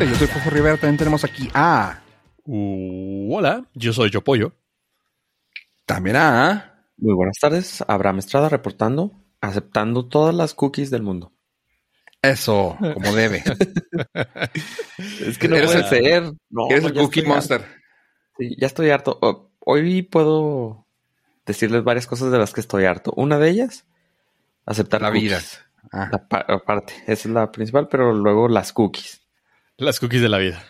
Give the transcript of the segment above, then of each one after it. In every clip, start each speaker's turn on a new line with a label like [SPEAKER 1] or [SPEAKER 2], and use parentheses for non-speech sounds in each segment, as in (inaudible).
[SPEAKER 1] gente. Yo soy Pojo Rivera. También tenemos aquí a.
[SPEAKER 2] Uh, hola, yo soy Yo Pollo.
[SPEAKER 1] También a.
[SPEAKER 3] Muy buenas tardes. Abraham Estrada reportando, aceptando todas las cookies del mundo.
[SPEAKER 1] Eso, como debe. (laughs)
[SPEAKER 3] es que no
[SPEAKER 1] Eres
[SPEAKER 3] puede
[SPEAKER 1] el-
[SPEAKER 3] ser. No,
[SPEAKER 1] Eres el Cookie Monster.
[SPEAKER 3] harto. Sí, ya estoy harto. O- Hoy puedo decirles varias cosas de las que estoy harto. Una de ellas, aceptar
[SPEAKER 1] La
[SPEAKER 3] cookies.
[SPEAKER 1] vida. Ah.
[SPEAKER 3] La esa es la principal, pero luego las cookies.
[SPEAKER 2] Las cookies de la vida.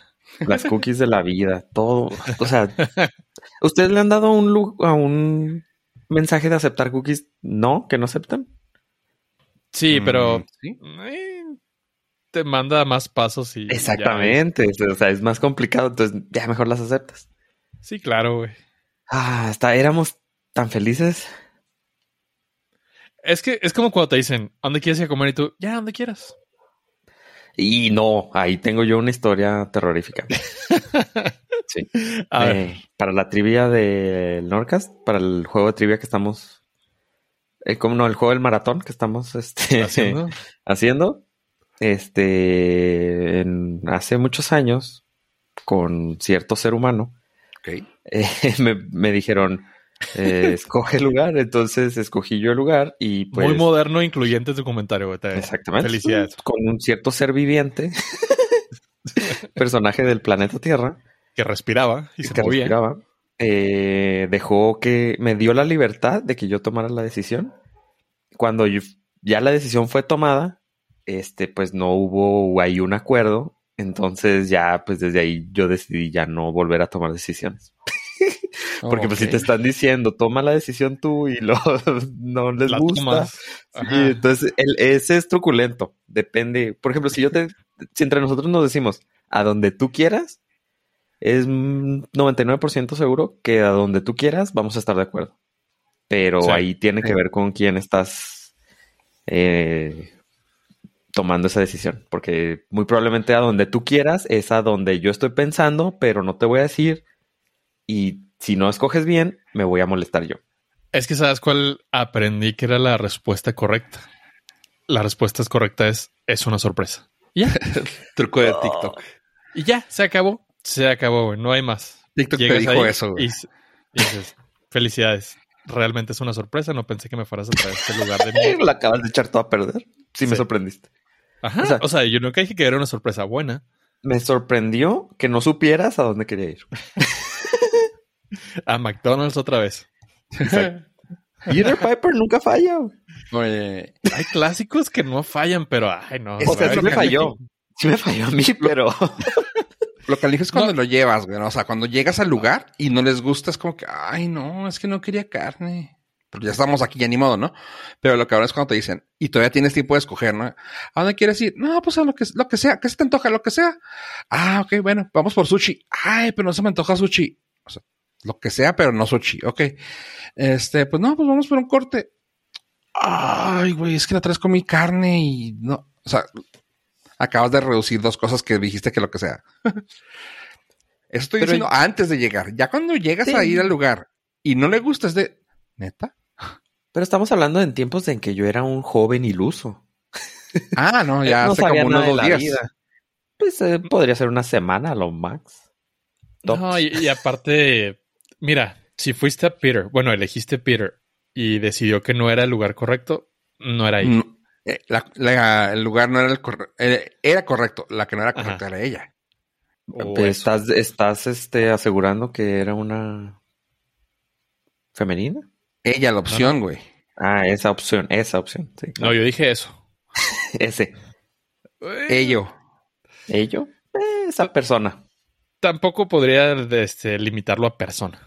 [SPEAKER 3] Las cookies de la vida, todo. O sea, (laughs) ¿ustedes le han dado un, lu- a un mensaje de aceptar cookies? No, que no aceptan.
[SPEAKER 2] Sí,
[SPEAKER 1] Mm,
[SPEAKER 2] pero
[SPEAKER 1] ¿sí?
[SPEAKER 2] eh, te manda más pasos y. ya.
[SPEAKER 3] Exactamente. O sea, es más complicado, entonces ya mejor las aceptas.
[SPEAKER 2] Sí, claro, güey.
[SPEAKER 3] Ah, hasta éramos tan felices.
[SPEAKER 2] Es que es como cuando te dicen, ¿a dónde quieres ir a comer? Y tú, ya, donde quieras.
[SPEAKER 3] Y no, ahí tengo yo una historia terrorífica. (laughs) Sí. Eh, para la trivia del Nordcast, para el juego de trivia que estamos. Eh, ¿Cómo no? El juego del maratón que estamos (laughs) este,
[SPEAKER 2] haciendo.
[SPEAKER 3] haciendo. Este. en- hace muchos años, con cierto ser humano, eh, (laughs) me, me dijeron. Eh, escoge el lugar, entonces escogí yo el lugar y pues
[SPEAKER 2] Muy moderno e incluyente tu comentario, güey.
[SPEAKER 3] Exactamente.
[SPEAKER 2] Felicidades.
[SPEAKER 3] Con un cierto ser viviente, (laughs) personaje del planeta Tierra,
[SPEAKER 2] Que respiraba y se
[SPEAKER 3] que
[SPEAKER 2] movía.
[SPEAKER 3] respiraba, eh, dejó que me dio la libertad de que yo tomara la decisión. Cuando yo- ya la decisión fue tomada, este, pues no hubo ahí un acuerdo. Entonces ya, pues desde ahí yo decidí ya no volver a tomar decisiones. (laughs) Porque pues si te están diciendo, toma la decisión tú y lo, (laughs) no les
[SPEAKER 2] La
[SPEAKER 3] gusta. entonces el, ese es truculento. Depende. Por ejemplo, si yo te, si entre nosotros nos decimos a donde tú quieras, es mm, 99% seguro que a donde tú quieras vamos a estar de acuerdo. Pero
[SPEAKER 2] Sí.
[SPEAKER 3] ahí tiene que ver con quién estás eh, tomando esa decisión. Porque muy probablemente a donde tú quieras es a donde yo estoy pensando, pero no te voy a decir. Y si no escoges bien, me voy a molestar yo.
[SPEAKER 2] Es que sabes cuál aprendí que era la respuesta correcta. La respuesta es correcta es es una sorpresa. Y ya, (laughs)
[SPEAKER 1] Truco de TikTok.
[SPEAKER 2] y ya, se acabó. Se acabó, güey. No hay más.
[SPEAKER 1] TikTok te dijo eso, güey.
[SPEAKER 2] y, y dices, felicidades. Realmente es una sorpresa. No pensé que me fueras a traer este lugar de mí. (laughs)
[SPEAKER 3] La acabas de echar todo a perder. Sí, me sorprendiste.
[SPEAKER 2] Ajá.
[SPEAKER 3] O sea-
[SPEAKER 2] o sea, yo nunca dije que era una sorpresa buena.
[SPEAKER 3] Me sorprendió que no supieras a dónde quería ir. (laughs)
[SPEAKER 2] A McDonald's otra vez. (laughs)
[SPEAKER 3] Peter Piper nunca falla.
[SPEAKER 1] Oye,
[SPEAKER 2] Hay clásicos que no fallan, pero ay, no.
[SPEAKER 3] O sea,
[SPEAKER 1] que
[SPEAKER 3] sí me
[SPEAKER 1] que
[SPEAKER 3] falló. Sí me falló a mí, pero... (laughs)
[SPEAKER 1] lo que eliges es cuando lo llevas, güey. O sea, cuando llegas al lugar y no les gusta, es como que, ay, no, es que no quería carne. Pero ya estamos aquí, ya ni modo, ¿no? Pero lo que ahora es cuando te dicen, y todavía tienes tiempo de escoger, ¿no? ¿A dónde quieres ir? No, pues a lo que, lo que sea, ¿qué se te antoja? Lo que sea. Ah, ok, bueno, vamos por sushi. Ay, pero no se me antoja sushi. O sea, lo que sea, pero no sushi. Ok. Este, pues no, pues vamos por un corte. Ay, güey, es que la otra vez comí carne y no. O sea, acabas de reducir dos cosas que dijiste que lo que sea. (laughs) Eso estoy
[SPEAKER 3] Pero-
[SPEAKER 1] diciendo antes de llegar. Ya cuando llegas
[SPEAKER 3] Sí.
[SPEAKER 1] a ir al lugar y no le gusta, es de neta.
[SPEAKER 3] Pero estamos hablando en tiempos en que yo era un joven iluso.
[SPEAKER 1] Ah, no, (laughs) ya
[SPEAKER 3] no
[SPEAKER 1] hace como unos dos días.
[SPEAKER 3] vida. Pues eh, podría ser una semana a lo max. Tops.
[SPEAKER 2] No, y, y aparte, mira, si fuiste a Peter, bueno, elegiste Peter y decidió que no era el lugar correcto, no era ahí.
[SPEAKER 1] Eh, la- la- el lugar no era el correcto. era correcto. La que no era correcta
[SPEAKER 2] Ajá.
[SPEAKER 1] era ella.
[SPEAKER 3] Pues estás, estás este, asegurando que era una femenina.
[SPEAKER 1] Ella, la opción, güey.
[SPEAKER 3] Ah, esa opción, esa opción. Sí.
[SPEAKER 2] No, yo dije eso. (laughs)
[SPEAKER 3] Ese.
[SPEAKER 1] Ello.
[SPEAKER 3] ¿Ello? Eh, esa persona.
[SPEAKER 2] Tampoco podría este, limitarlo a persona.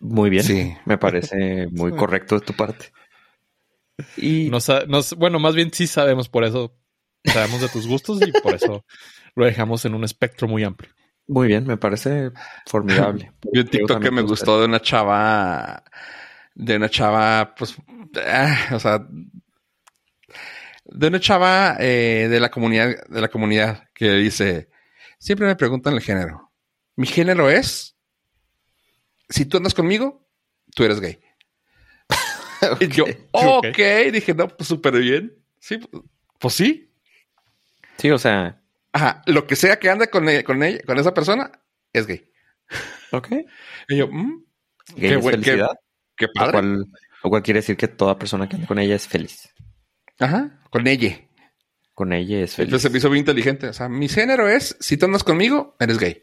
[SPEAKER 3] Muy bien.
[SPEAKER 1] Sí.
[SPEAKER 3] Me parece muy correcto de tu parte. Y
[SPEAKER 2] No sa- no s- bueno, más bien sí sabemos por eso. Sabemos de tus gustos y por eso lo dejamos en un espectro muy amplio.
[SPEAKER 3] muy bien, me parece formidable. (laughs)
[SPEAKER 1] Vi un TikTok que me gustó de una chava, de una chava, pues, ah, o sea, de una chava eh, de la comunidad, de la comunidad que dice, siempre me preguntan el género. Mi género es, si tú andas conmigo, tú eres gay. (laughs) Y yo,
[SPEAKER 2] Ok.
[SPEAKER 1] ok, dije, no, pues súper bien. Sí, pues sí.
[SPEAKER 3] Sí, o sea,
[SPEAKER 1] Ajá, lo que sea que ande con ella, con ella, con esa persona, es gay.
[SPEAKER 3] Ok.
[SPEAKER 1] Y yo, mm,
[SPEAKER 3] Gay
[SPEAKER 1] Qué
[SPEAKER 3] es felicidad.
[SPEAKER 1] qué padre.
[SPEAKER 3] cual, lo cual quiere decir que toda persona que anda con ella es feliz.
[SPEAKER 1] Ajá, con ella.
[SPEAKER 3] Con ella es feliz.
[SPEAKER 1] Entonces se me hizo bien inteligente. O sea, mi género es, si tú andas conmigo, eres gay.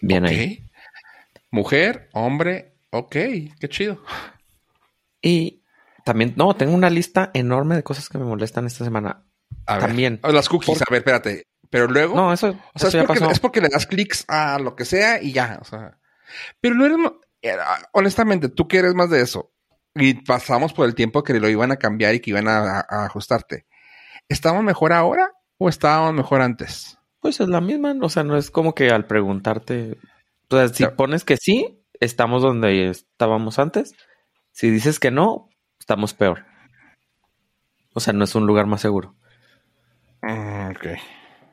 [SPEAKER 3] Bien
[SPEAKER 1] Ok.
[SPEAKER 3] ahí.
[SPEAKER 1] Mujer, hombre, ok, qué chido.
[SPEAKER 3] Y también, no, tengo una lista enorme de cosas que me molestan esta semana.
[SPEAKER 1] A.
[SPEAKER 3] También.
[SPEAKER 1] Oh, Las cookies,
[SPEAKER 3] Por-
[SPEAKER 1] a ver, espérate. Pero luego,
[SPEAKER 3] No, eso,
[SPEAKER 1] o sea,
[SPEAKER 3] eso
[SPEAKER 1] es
[SPEAKER 3] ya
[SPEAKER 1] porque,
[SPEAKER 3] pasó.
[SPEAKER 1] es porque le das clics a lo que sea y ya, o sea. Pero no eres, honestamente, tú que eres más de eso, y pasamos por el tiempo que lo iban a cambiar y que iban a, a ajustarte. ¿Estamos mejor ahora o estábamos mejor antes?
[SPEAKER 3] Pues es la misma, o sea, no es como que al preguntarte, o sea, si pones que sí, estamos donde estábamos antes. Si dices que no, estamos peor. O sea, no es un lugar más seguro.
[SPEAKER 1] Mm, ok.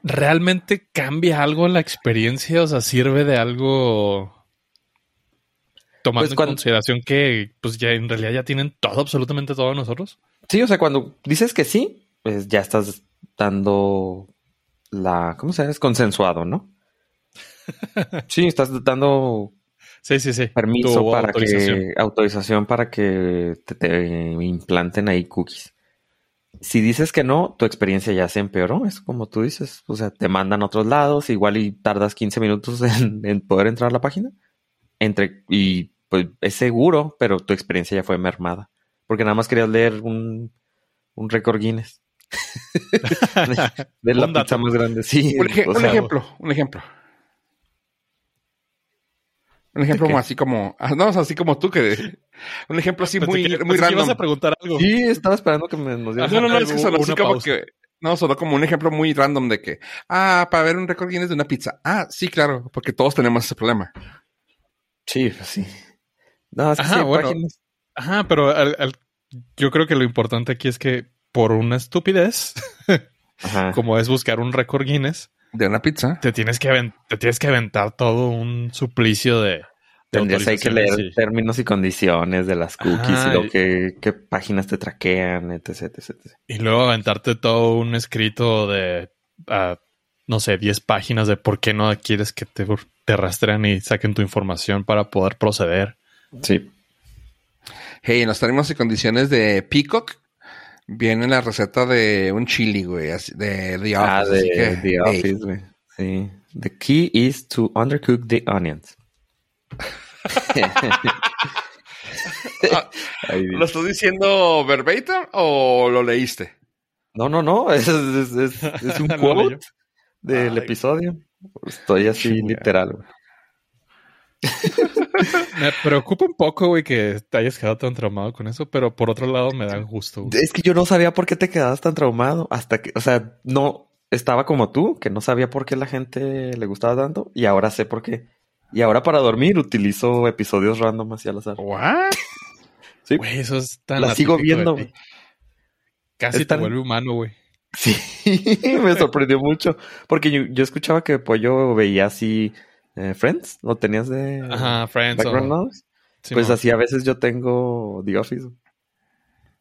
[SPEAKER 2] ¿Realmente cambia algo la experiencia? O sea, ¿sirve de algo tomando
[SPEAKER 3] Pues
[SPEAKER 2] en consideración que pues ya en realidad ya tienen todo, absolutamente todo nosotros?
[SPEAKER 3] Sí, o sea, cuando dices que sí, pues ya estás dando la, ¿cómo se llama? Es consensuado, ¿no? Sí, estás dando
[SPEAKER 2] Sí, sí, sí.
[SPEAKER 3] permiso
[SPEAKER 2] Tu
[SPEAKER 3] para
[SPEAKER 2] autorización.
[SPEAKER 3] que autorización para que te, te implanten ahí cookies. Si dices que no, tu experiencia ya se empeoró, es como tú dices, o sea, te mandan a otros lados, igual y tardas 15 minutos (laughs) en, en poder entrar a la página. Entre y pues es seguro, pero tu experiencia ya fue mermada, porque nada más querías leer un un récord Guinness. (laughs) de la (laughs) pizza más grande, sí.
[SPEAKER 1] Un,
[SPEAKER 3] o
[SPEAKER 1] ejemplo, un ejemplo. Un ejemplo así como, ah, no, así como tú que, un ejemplo así
[SPEAKER 2] Pensé
[SPEAKER 1] muy,
[SPEAKER 2] que-
[SPEAKER 1] muy
[SPEAKER 2] pensé que ibas
[SPEAKER 1] random.
[SPEAKER 2] a preguntar algo.
[SPEAKER 3] Sí, estaba esperando que me nos dieras
[SPEAKER 1] No, no, no, es que sonó así como
[SPEAKER 2] pausa.
[SPEAKER 1] que, no, sonó como un ejemplo muy random de que, ah, para ver un récord Guinness de una pizza. Ah, sí, claro, porque todos tenemos ese problema.
[SPEAKER 3] Sí, pues sí. No, es que
[SPEAKER 2] Ajá,
[SPEAKER 3] sí
[SPEAKER 2] bueno.
[SPEAKER 3] páginas-
[SPEAKER 2] Ajá, pero al- al- yo creo que lo importante aquí es que por una estupidez, (laughs)
[SPEAKER 3] Ajá.
[SPEAKER 2] como es buscar un récord Guinness,
[SPEAKER 1] De una pizza.
[SPEAKER 2] te tienes que, te tienes que aventar todo un suplicio de... de
[SPEAKER 3] Tendrías hay que leer
[SPEAKER 2] y-
[SPEAKER 3] términos y condiciones de las cookies y lo que qué páginas te traquean, etc, etc, etc.
[SPEAKER 2] Y luego aventarte todo un escrito de, ah, no sé, 10 páginas de por qué no quieres que te, te rastrean y saquen tu información para poder proceder.
[SPEAKER 3] Sí.
[SPEAKER 1] Hey, en los términos y condiciones de Peacock viene la receta de un chili, güey, de The Office.
[SPEAKER 3] Ah, de
[SPEAKER 1] que,
[SPEAKER 3] The
[SPEAKER 1] hey,
[SPEAKER 3] Office, güey. Sí. The key is to undercook the onions. (laughs)
[SPEAKER 1] Ah, ¿Lo estás diciendo verbatim o lo leíste?
[SPEAKER 3] No, no, no. (laughs) Es, es, es- es un (laughs) quote del
[SPEAKER 2] Ay.
[SPEAKER 3] episodio. Estoy así literal, güey. (laughs)
[SPEAKER 2] Me preocupa un poco, güey, que te hayas quedado tan traumado con eso, pero por otro lado me da gusto. güey.
[SPEAKER 3] Es que yo no sabía por qué te quedabas tan traumado hasta que, o sea, no estaba como tú, que no sabía por qué la gente le gustaba tanto y ahora sé por qué. Y ahora para dormir utilizo episodios random así al azar.
[SPEAKER 1] ¿What?
[SPEAKER 3] Sí.
[SPEAKER 2] Güey, eso es tan
[SPEAKER 3] La sigo viendo, güey.
[SPEAKER 2] Casi
[SPEAKER 3] Es tan-
[SPEAKER 2] te vuelve humano, güey.
[SPEAKER 3] Sí, (laughs) me sorprendió mucho. Porque yo, yo escuchaba que Pollo veía así eh, Friends, ¿lo tenías de
[SPEAKER 2] Ajá, Friends.
[SPEAKER 3] background
[SPEAKER 2] o-? Sí,
[SPEAKER 3] Pues así a veces yo tengo The Office.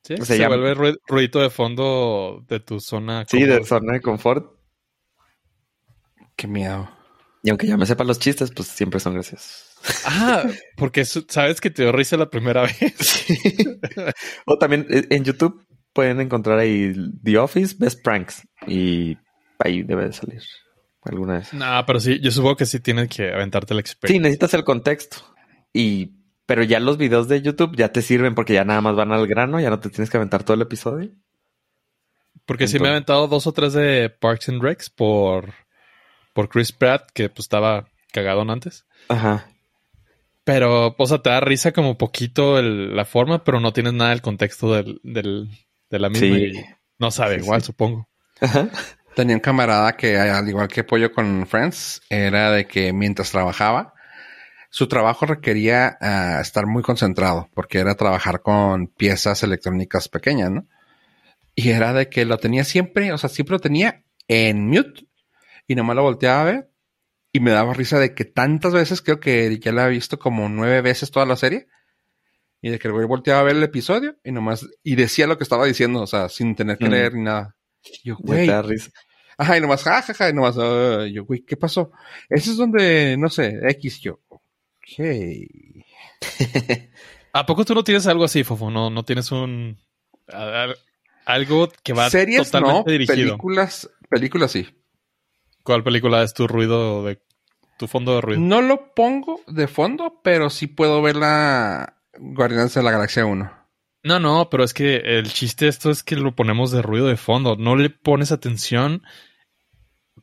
[SPEAKER 2] Sí,
[SPEAKER 3] o sea,
[SPEAKER 2] se vuelve ru- ruidito de fondo de tu zona.
[SPEAKER 3] Sí, de zona de confort.
[SPEAKER 1] Qué miedo.
[SPEAKER 3] Y aunque ya me sepan los chistes, pues siempre son graciosos.
[SPEAKER 2] Ah, porque sabes que te dio risa la primera vez. (laughs)
[SPEAKER 3] Sí. o también eh, en YouTube pueden encontrar ahí The Office Best Pranks. Y ahí debe de salir alguna vez.
[SPEAKER 2] No, pero sí, yo supongo que sí tienes que aventarte la
[SPEAKER 3] Sí,
[SPEAKER 2] experiencia.
[SPEAKER 3] necesitas el contexto. Y, pero ya los videos de YouTube ya te sirven porque ya nada más van al grano, ya no te tienes que aventar todo el episodio.
[SPEAKER 2] Porque sí me he aventado dos o tres de Parks and Recs por, por Chris Pratt, que pues estaba cagadón antes.
[SPEAKER 3] Ajá.
[SPEAKER 2] Pero, o sea, te da risa como poquito el- la forma, pero no tienes nada del contexto del, del- de la misma.
[SPEAKER 3] Sí.
[SPEAKER 2] y no sabe
[SPEAKER 3] Sí,
[SPEAKER 2] igual,
[SPEAKER 3] sí.
[SPEAKER 2] supongo.
[SPEAKER 3] Ajá.
[SPEAKER 1] Tenía un camarada que, al igual que Pollo con Friends, era de que mientras trabajaba, su trabajo requería ah, estar muy concentrado, porque era trabajar con piezas electrónicas pequeñas, ¿no? Y era de que lo tenía siempre, o sea, siempre lo tenía en mute, y nomás lo volteaba a ver, y me daba risa de que tantas veces, creo que ya la he visto como nueve veces toda la serie, y de que el güey volteaba a ver el episodio, y nomás, y decía lo que estaba diciendo, o sea, sin tener que
[SPEAKER 3] Mm.
[SPEAKER 1] leer ni nada. Yo, güey. Ajá, y nomás, jajaja, y nomás, yo, güey, ¿qué pasó? Ese es donde, no sé, X, yo, ok. (laughs)
[SPEAKER 2] ¿A poco tú no tienes algo así, Fofo? No, no tienes un... a- a- algo que va
[SPEAKER 1] Series, no,
[SPEAKER 2] totalmente dirigido.
[SPEAKER 1] películas, películas sí.
[SPEAKER 2] ¿Cuál película es tu ruido de... tu fondo de ruido?
[SPEAKER 1] No lo pongo de fondo, pero sí puedo ver la Guardianes de la Galaxia 1.
[SPEAKER 2] No, no, pero es que el chiste de esto es que lo ponemos de ruido de fondo. No le pones atención,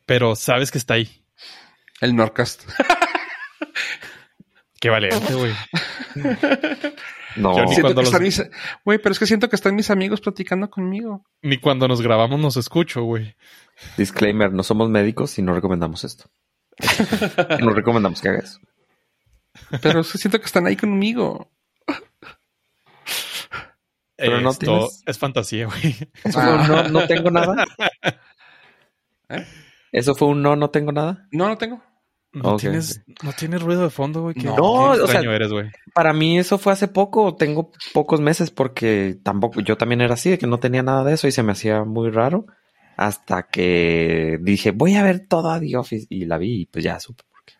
[SPEAKER 2] pero sabes que está ahí.
[SPEAKER 1] El Nordcast. (laughs)
[SPEAKER 2] Qué valiente, güey.
[SPEAKER 3] No,
[SPEAKER 2] Yo ni
[SPEAKER 1] Siento que
[SPEAKER 2] los-
[SPEAKER 1] están mis... Güey, pero es que siento que están mis amigos platicando conmigo.
[SPEAKER 2] Ni cuando nos grabamos nos escucho, güey.
[SPEAKER 3] disclaimer, no somos médicos y no recomendamos esto. (laughs) no recomendamos que hagas.
[SPEAKER 1] Pero es que siento que están ahí conmigo.
[SPEAKER 3] Pero no
[SPEAKER 2] Esto
[SPEAKER 3] tienes-
[SPEAKER 2] es fantasía, güey.
[SPEAKER 3] Eso fue un no, no tengo nada. (laughs)
[SPEAKER 1] ¿Eh?
[SPEAKER 3] Eso fue un no, no tengo nada.
[SPEAKER 1] No, no tengo.
[SPEAKER 2] No, tienes, no tienes ruido de fondo, güey. Qué,
[SPEAKER 1] No,
[SPEAKER 2] qué
[SPEAKER 3] o sea-
[SPEAKER 2] extraño eres, güey.
[SPEAKER 3] Para mí eso fue hace poco, tengo pocos meses porque tampoco, yo también era así, de que no tenía nada de eso y se me hacía muy raro hasta que dije, voy a ver toda The Office y la vi y pues ya supe por qué.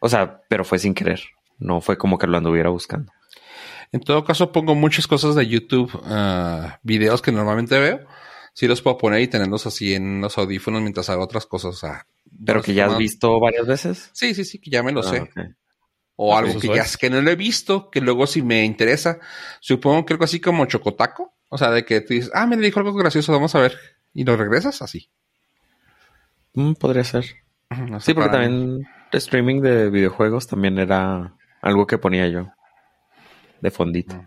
[SPEAKER 3] O sea, pero fue sin querer, no fue como que lo anduviera buscando.
[SPEAKER 1] En todo caso, pongo muchas cosas de YouTube, ah, videos que normalmente veo. Sí los puedo poner y tenerlos así en los audífonos mientras hago otras cosas. o sea,
[SPEAKER 3] Pero
[SPEAKER 1] no
[SPEAKER 3] que ya has visto varias veces.
[SPEAKER 1] Sí, sí, sí, que ya me lo
[SPEAKER 3] Ah,
[SPEAKER 1] sé. O
[SPEAKER 2] Ah,
[SPEAKER 1] algo
[SPEAKER 2] pues
[SPEAKER 1] que ya
[SPEAKER 2] es.
[SPEAKER 1] que no lo he visto, que luego si me interesa. Supongo que algo así como chocotaco. O sea, de que tú dices, ah, me dijo algo gracioso, vamos a ver. Y lo regresas así.
[SPEAKER 3] Mm, podría ser.
[SPEAKER 1] No sé,
[SPEAKER 3] Sí, porque
[SPEAKER 1] mí.
[SPEAKER 3] también streaming de videojuegos también era algo que ponía yo de fondito.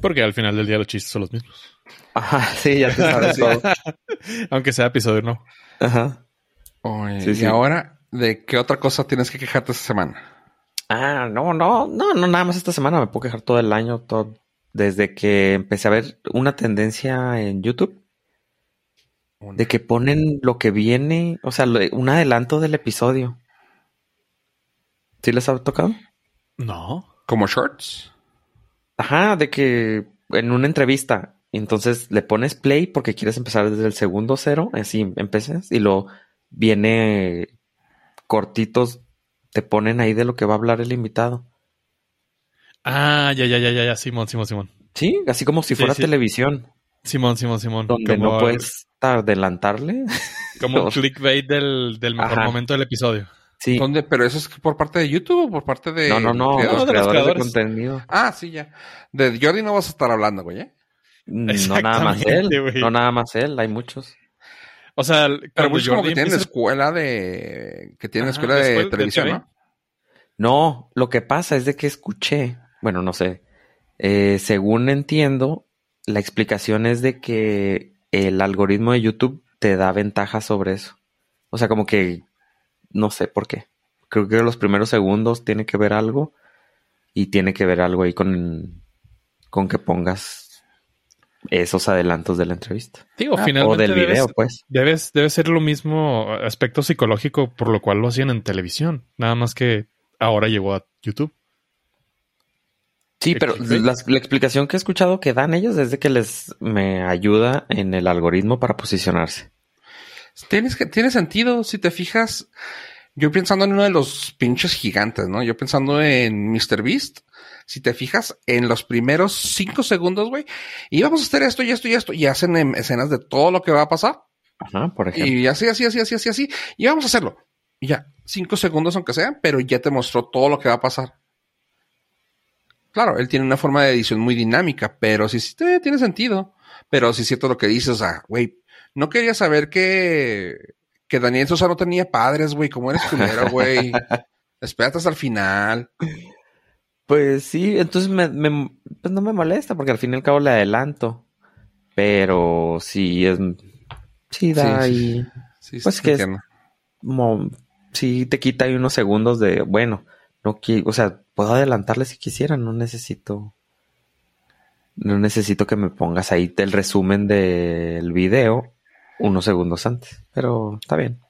[SPEAKER 2] Porque al final del día los chistes son los mismos.
[SPEAKER 3] Ajá, sí, ya te sabes todo. (laughs)
[SPEAKER 2] Aunque sea episodio, no.
[SPEAKER 3] Ajá.
[SPEAKER 1] Oye,
[SPEAKER 3] Sí,
[SPEAKER 1] y
[SPEAKER 3] sí.
[SPEAKER 1] ahora, ¿de qué otra cosa tienes que quejarte esta semana?
[SPEAKER 3] Ah, no, no, no, no, nada más esta semana me puedo quejar todo el año, todo, desde que empecé a ver una tendencia en YouTube de que ponen lo que viene, o sea, lo- un adelanto del episodio. ¿Sí les ha tocado?
[SPEAKER 2] No.
[SPEAKER 1] ¿Como shorts?
[SPEAKER 3] Ajá, de que en una entrevista, entonces le pones play porque quieres empezar desde el segundo cero, así empiezas, y lo viene cortitos, te ponen ahí de lo que va a hablar el invitado.
[SPEAKER 2] Ah, ya, ya, ya, ya, ya. Simón, Simón, Simón.
[SPEAKER 3] Sí, así como si fuera
[SPEAKER 2] sí.
[SPEAKER 3] televisión,
[SPEAKER 2] Simón, Simón, Simón.
[SPEAKER 3] donde
[SPEAKER 2] Como-
[SPEAKER 3] no puedes adelantarle.
[SPEAKER 2] Como (laughs) clickbait del, del mejor
[SPEAKER 3] Ajá.
[SPEAKER 2] momento del episodio.
[SPEAKER 3] Sí.
[SPEAKER 1] ¿Dónde? ¿Pero eso es por parte de YouTube o por parte de...
[SPEAKER 3] No, no, no,
[SPEAKER 1] creadores?
[SPEAKER 3] los
[SPEAKER 2] de los
[SPEAKER 3] creadores de
[SPEAKER 2] creadores.
[SPEAKER 3] contenido.
[SPEAKER 1] Ah, sí, ya. De Jordi no vas a estar hablando, güey. ¿eh?
[SPEAKER 3] No nada más él,
[SPEAKER 2] güey.
[SPEAKER 3] no nada más él, hay muchos.
[SPEAKER 2] O sea,
[SPEAKER 1] Pero muchos como
[SPEAKER 2] Jordi
[SPEAKER 1] que tienen escuela de... Que tienen
[SPEAKER 2] Ajá,
[SPEAKER 1] escuela
[SPEAKER 2] de
[SPEAKER 1] de,
[SPEAKER 2] escuela de
[SPEAKER 1] televisión. ¿no?
[SPEAKER 3] No, lo que pasa es de que escuché, bueno, no sé, eh, según entiendo, la explicación es de que el algoritmo de YouTube te da ventaja sobre eso. O sea, como que no sé por qué. Creo que los primeros segundos tiene que ver algo y tiene que ver algo ahí con, con que pongas esos adelantos de la entrevista.
[SPEAKER 2] Digo,
[SPEAKER 1] Ah,
[SPEAKER 2] finalmente
[SPEAKER 3] o del
[SPEAKER 2] debes-
[SPEAKER 3] video, pues.
[SPEAKER 2] Debes, debe ser lo mismo aspecto psicológico por lo cual lo hacían en televisión. Nada más que ahora llegó a YouTube.
[SPEAKER 3] Sí, pero la, la explicación que he escuchado que dan ellos es de que les me ayuda en el algoritmo para posicionarse.
[SPEAKER 1] Tienes que, tiene sentido, si te fijas, yo pensando en uno de los pinches gigantes, ¿no? Yo pensando en Mr. Beast, si te fijas, en los primeros cinco segundos, güey, y vamos a hacer esto y esto y esto, y hacen em, escenas de todo lo que va a pasar,
[SPEAKER 3] Ajá, por ejemplo.
[SPEAKER 1] y así, así, así, así, así, así, y vamos a hacerlo. Y ya, cinco segundos aunque sean, pero ya te mostró todo lo que va a pasar. Claro, él tiene una forma de edición muy dinámica, pero sí, sí eh, tiene sentido. Pero sí es cierto lo que dices, o sea, güey, no quería saber que, que Daniel Sosa no tenía padres, güey, como eres culero, güey. (laughs) Espérate hasta el final.
[SPEAKER 3] Pues sí, entonces me, me- pues no me molesta porque al fin y al cabo le adelanto. Pero sí es sí da
[SPEAKER 1] Sí,
[SPEAKER 3] ahí
[SPEAKER 1] Sí,
[SPEAKER 3] Pues que es- como sí te quita ahí unos segundos de bueno, no quiero, o sea, puedo adelantarle si quisiera, no necesito no necesito que me pongas ahí el resumen del video unos segundos antes, pero está bien.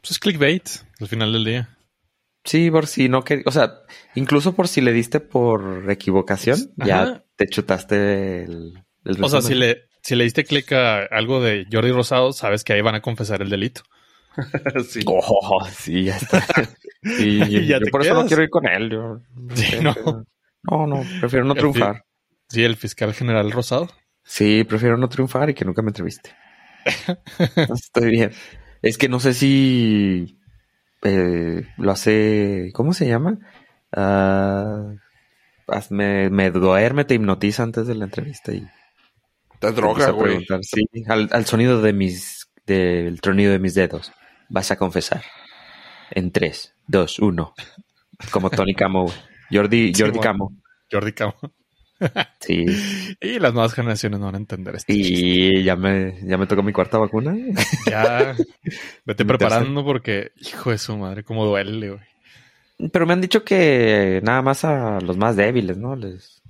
[SPEAKER 2] Pues es clickbait al final del día.
[SPEAKER 3] Sí, por si no que, o sea, incluso por si le diste por equivocación, ya te chutaste el, el
[SPEAKER 2] O sea, si le, si le diste clic a algo de Jordi Rosado, sabes que ahí van a confesar el delito. (laughs)
[SPEAKER 1] sí.
[SPEAKER 3] Oh, sí, ya está. (laughs) Sí,
[SPEAKER 2] Y ya
[SPEAKER 3] yo
[SPEAKER 2] te
[SPEAKER 3] por eso no quiero ir con él. yo-
[SPEAKER 2] Sí, no.
[SPEAKER 3] No, no, prefiero no
[SPEAKER 2] El
[SPEAKER 3] triunfar.
[SPEAKER 2] Sí, el fiscal general Rosado.
[SPEAKER 3] Sí, prefiero no triunfar y que nunca me entreviste. (laughs) Estoy bien. Es que no sé si eh, lo hace. ¿Cómo se llama? Ah, haz- me, me duerme, te hipnotiza antes de la entrevista y
[SPEAKER 1] Te droga, güey.
[SPEAKER 3] Sí, al, al sonido de mis. del tronido de mis dedos. Vas a confesar. En 3, 2, 1. Como Tony Camo. Jordi,
[SPEAKER 2] Sí,
[SPEAKER 3] Jordi
[SPEAKER 2] mo-
[SPEAKER 3] Camo.
[SPEAKER 2] Jordi Camo.
[SPEAKER 3] Sí. (laughs)
[SPEAKER 2] Y las nuevas generaciones no van a entender esto.
[SPEAKER 3] Y ya me, ya me tocó mi cuarta vacuna. (laughs)
[SPEAKER 2] Ya, vete preparando porque, hijo de su madre, cómo duele, güey.
[SPEAKER 3] Pero me han dicho que nada más a los más débiles, ¿no? Les...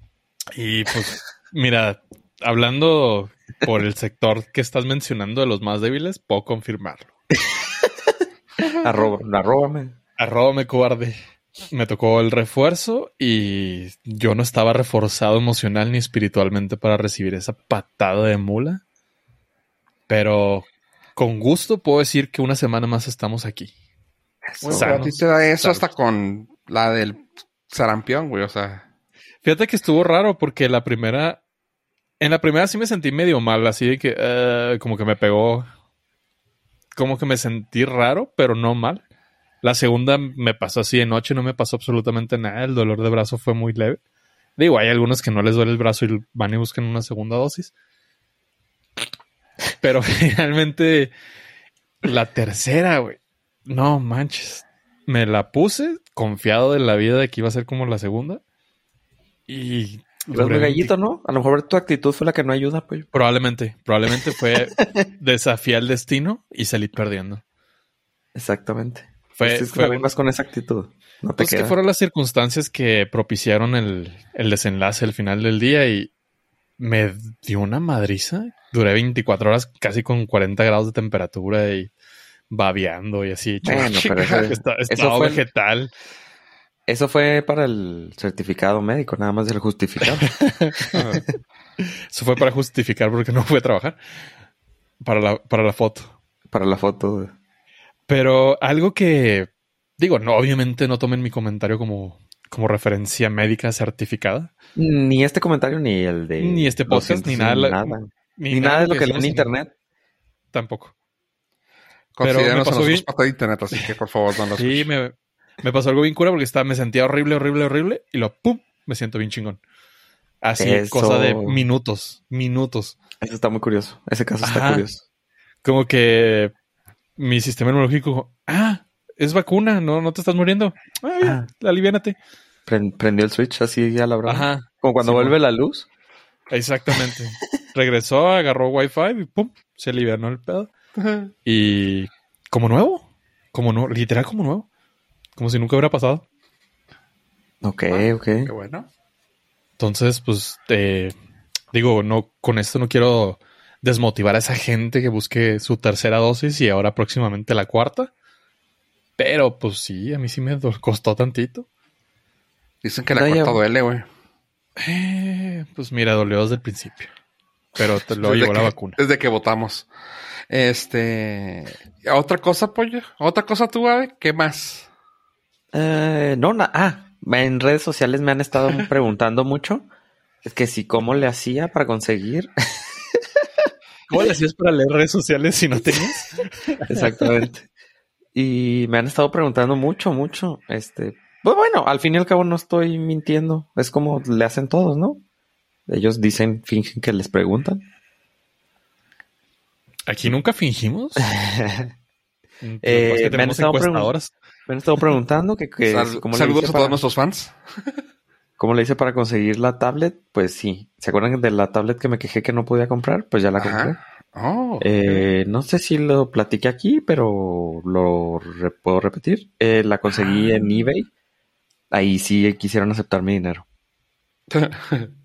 [SPEAKER 2] Y pues, mira, hablando por el sector que estás mencionando de los más débiles, puedo confirmarlo. (laughs)
[SPEAKER 3] Arroba, arróbame.
[SPEAKER 2] Arroba cobarde. Me tocó el refuerzo y yo no estaba reforzado emocional ni espiritualmente para recibir esa patada de mula. Pero con gusto puedo decir que una semana más estamos aquí.
[SPEAKER 1] Güey,
[SPEAKER 2] Sanos,
[SPEAKER 1] a ti te da eso hasta con la del sarampión, güey. O sea,
[SPEAKER 2] Fíjate que estuvo raro porque la primera. En la primera sí me sentí medio mal, así de que eh, como que me pegó. Como que me sentí raro, pero no mal. La segunda me pasó así de noche, no me pasó absolutamente nada. El dolor de brazo fue muy leve. Digo, hay algunos que no les duele el brazo y van y buscan una segunda dosis. Pero (laughs) finalmente, la tercera, güey. No manches. Me la puse confiado de la vida de que iba a ser como la segunda. Y
[SPEAKER 3] muy gallito, ¿no? A lo mejor tu actitud fue la que no ayuda, pues.
[SPEAKER 2] Probablemente, probablemente fue (laughs) desafiar el destino y salí perdiendo.
[SPEAKER 3] Exactamente.
[SPEAKER 2] Fue,
[SPEAKER 3] es que
[SPEAKER 2] fue
[SPEAKER 3] vengas con esa actitud. No te
[SPEAKER 2] pues que fueron las circunstancias que propiciaron el, el desenlace al final del día y me dio una madriza. Duré 24 horas casi con 40 grados de temperatura y babeando y así.
[SPEAKER 3] Bueno, pero eso- (laughs)
[SPEAKER 2] Está-
[SPEAKER 3] eso
[SPEAKER 2] estado
[SPEAKER 3] fue-
[SPEAKER 2] vegetal.
[SPEAKER 3] Eso fue para el certificado médico, nada más del justificado. (laughs)
[SPEAKER 2] Eso fue para justificar porque no fui a trabajar. Para la, para la foto.
[SPEAKER 3] para la foto.
[SPEAKER 2] Pero algo que, digo, no, obviamente no tomen mi comentario como, como referencia médica certificada.
[SPEAKER 3] Ni este comentario, ni el de.
[SPEAKER 2] Ni este podcast, ni
[SPEAKER 3] 200,
[SPEAKER 2] nada.
[SPEAKER 3] Nada, Ni nada de lo que lee en internet.
[SPEAKER 2] Tampoco. Pero me
[SPEAKER 1] considéranos a
[SPEAKER 2] pasó
[SPEAKER 1] nosotros
[SPEAKER 2] bien.
[SPEAKER 1] pata de internet, así que por favor no
[SPEAKER 2] Sí, me, me pasó algo bien cura porque estaba, me sentía horrible, horrible, horrible. Y lo pum, me siento bien chingón. Así,
[SPEAKER 3] Eso.
[SPEAKER 2] cosa de minutos, minutos.
[SPEAKER 3] Eso está muy curioso. Ese caso está
[SPEAKER 2] Ajá.
[SPEAKER 3] curioso.
[SPEAKER 2] Como que mi sistema inmunológico, ah, es vacuna, no, no te estás muriendo. Ah, ya, aliviánate.
[SPEAKER 3] Pren- prendió el switch así a la broma.
[SPEAKER 2] Ajá.
[SPEAKER 3] Como cuando
[SPEAKER 2] Sí,
[SPEAKER 3] vuelve la luz.
[SPEAKER 2] Exactamente. (laughs) Regresó, agarró Wi-Fi y pum, se alivianó el pedo. Y como nuevo, como no, literal como nuevo. Como si nunca hubiera pasado.
[SPEAKER 3] Ok,
[SPEAKER 1] Ah,
[SPEAKER 3] ok.
[SPEAKER 1] Qué bueno.
[SPEAKER 2] Entonces, pues, eh, digo, no, con esto no quiero desmotivar a esa gente que busque su tercera dosis y ahora próximamente la cuarta. Pero, pues sí, a mí sí me costó tantito.
[SPEAKER 1] Dicen que la cuarta duele, güey.
[SPEAKER 2] Eh, pues mira, dolió desde el principio. Pero te lo llevó la vacuna.
[SPEAKER 1] Desde que votamos. Este. Otra cosa, pollo. Otra cosa tú, Ave. ¿Qué más?
[SPEAKER 3] Eh, no, na- ah, en redes sociales me han estado (laughs) preguntando mucho. Es que si cómo le hacía para conseguir.
[SPEAKER 2] ¿Cómo le hacías para leer redes sociales si no tenías? (laughs)
[SPEAKER 3] Exactamente. Y me han estado preguntando mucho, mucho. Este, pues bueno, al fin y al cabo no estoy mintiendo. Es como le hacen todos, ¿no? Ellos dicen, fingen que les preguntan.
[SPEAKER 2] Aquí nunca fingimos. (laughs)
[SPEAKER 3] Eh, me han
[SPEAKER 2] tenemos
[SPEAKER 3] estado. Me han estado preguntando que, que
[SPEAKER 1] Sal- saludos a
[SPEAKER 3] para,
[SPEAKER 1] todos nuestros fans.
[SPEAKER 3] Cómo le hice para conseguir la tablet. Pues sí. ¿Se acuerdan de la tablet que me quejé que no podía comprar? Pues ya la compré.
[SPEAKER 1] Oh,
[SPEAKER 3] Eh, no sé si lo platiqué aquí, pero lo re- puedo repetir. Eh, la conseguí
[SPEAKER 1] Ah.
[SPEAKER 3] en eBay. Ahí sí quisieron aceptar mi dinero. (laughs)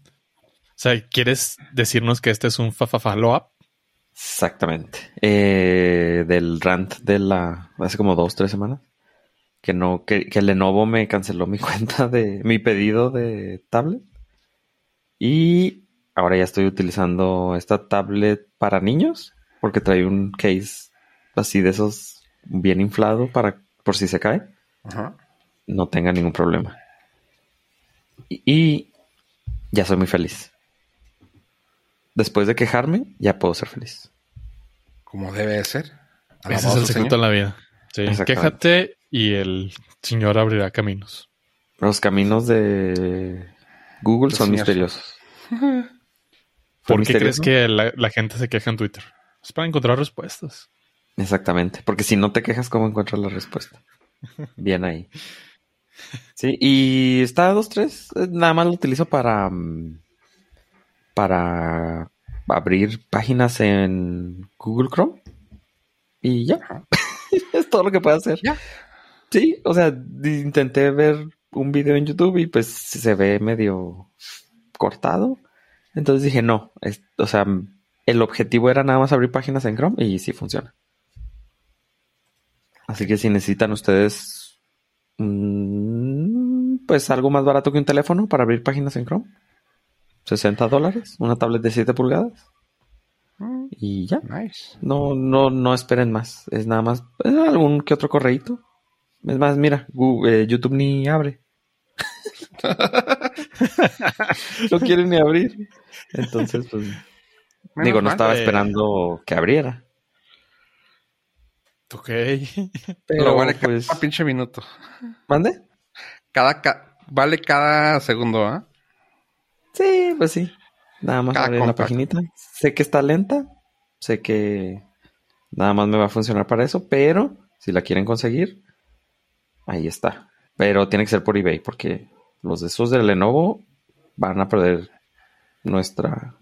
[SPEAKER 2] O sea, ¿quieres decirnos que este es un fa follow up?
[SPEAKER 3] Exactamente. Eh, del rant de la hace como dos, tres semanas. Que no, que, que Lenovo me canceló mi (laughs) cuenta de mi pedido de tablet. Y ahora ya estoy utilizando esta tablet para niños porque trae un case así de esos bien inflado para por si se cae,
[SPEAKER 1] Ajá.
[SPEAKER 3] no tenga ningún problema. Y, y ya soy muy feliz. Después de quejarme, ya puedo ser feliz.
[SPEAKER 1] Como debe de ser.
[SPEAKER 2] Ese es el secreto en
[SPEAKER 1] Señor.
[SPEAKER 2] la vida. Sí. Quéjate y el Señor abrirá caminos.
[SPEAKER 3] Los caminos de Google
[SPEAKER 1] Los
[SPEAKER 3] son
[SPEAKER 1] señores.
[SPEAKER 3] misteriosos. (laughs)
[SPEAKER 2] ¿Por qué
[SPEAKER 3] misterioso?
[SPEAKER 2] crees que la, la gente se queja en Twitter? Es para encontrar respuestas.
[SPEAKER 3] Exactamente, porque si no te quejas, ¿cómo encuentras la respuesta? (laughs) Bien ahí. Sí, y está a 2.3, eh, nada más lo utilizo para mm, para abrir páginas en Google Chrome y ya. (laughs) es todo lo que puedo hacer.
[SPEAKER 1] Ya.
[SPEAKER 3] Sí, o sea, intenté ver un video en YouTube y pues se ve medio cortado. Entonces dije, no, es- o sea, el objetivo era nada más abrir páginas en Chrome y sí funciona. Así que si necesitan ustedes, mm, pues algo más barato que un teléfono para abrir páginas en Chrome, 60 dólares, una tablet de 7 pulgadas
[SPEAKER 1] Mm,
[SPEAKER 3] y ya.
[SPEAKER 1] Nice.
[SPEAKER 3] No, no, no esperen más. Es nada más eh, algún que otro correíto. Es más, mira, Google- eh, YouTube ni abre. (laughs) no quiere ni abrir. Entonces, pues,
[SPEAKER 1] Menos
[SPEAKER 3] digo, no estaba esperando que abriera.
[SPEAKER 2] Ok.
[SPEAKER 3] Pero,
[SPEAKER 1] Lo vale
[SPEAKER 3] pues,
[SPEAKER 1] cada pinche minuto.
[SPEAKER 3] ¿mande?
[SPEAKER 1] Cada, ca- vale cada segundo, ¿ah?
[SPEAKER 3] Sí, pues sí. Nada más
[SPEAKER 1] Cada
[SPEAKER 3] abrir la paginita. Sé que está lenta. Sé que nada más me va a funcionar para eso. Pero si la quieren conseguir, ahí está. Pero tiene que ser por eBay porque los de esos de Lenovo van a perder nuestra.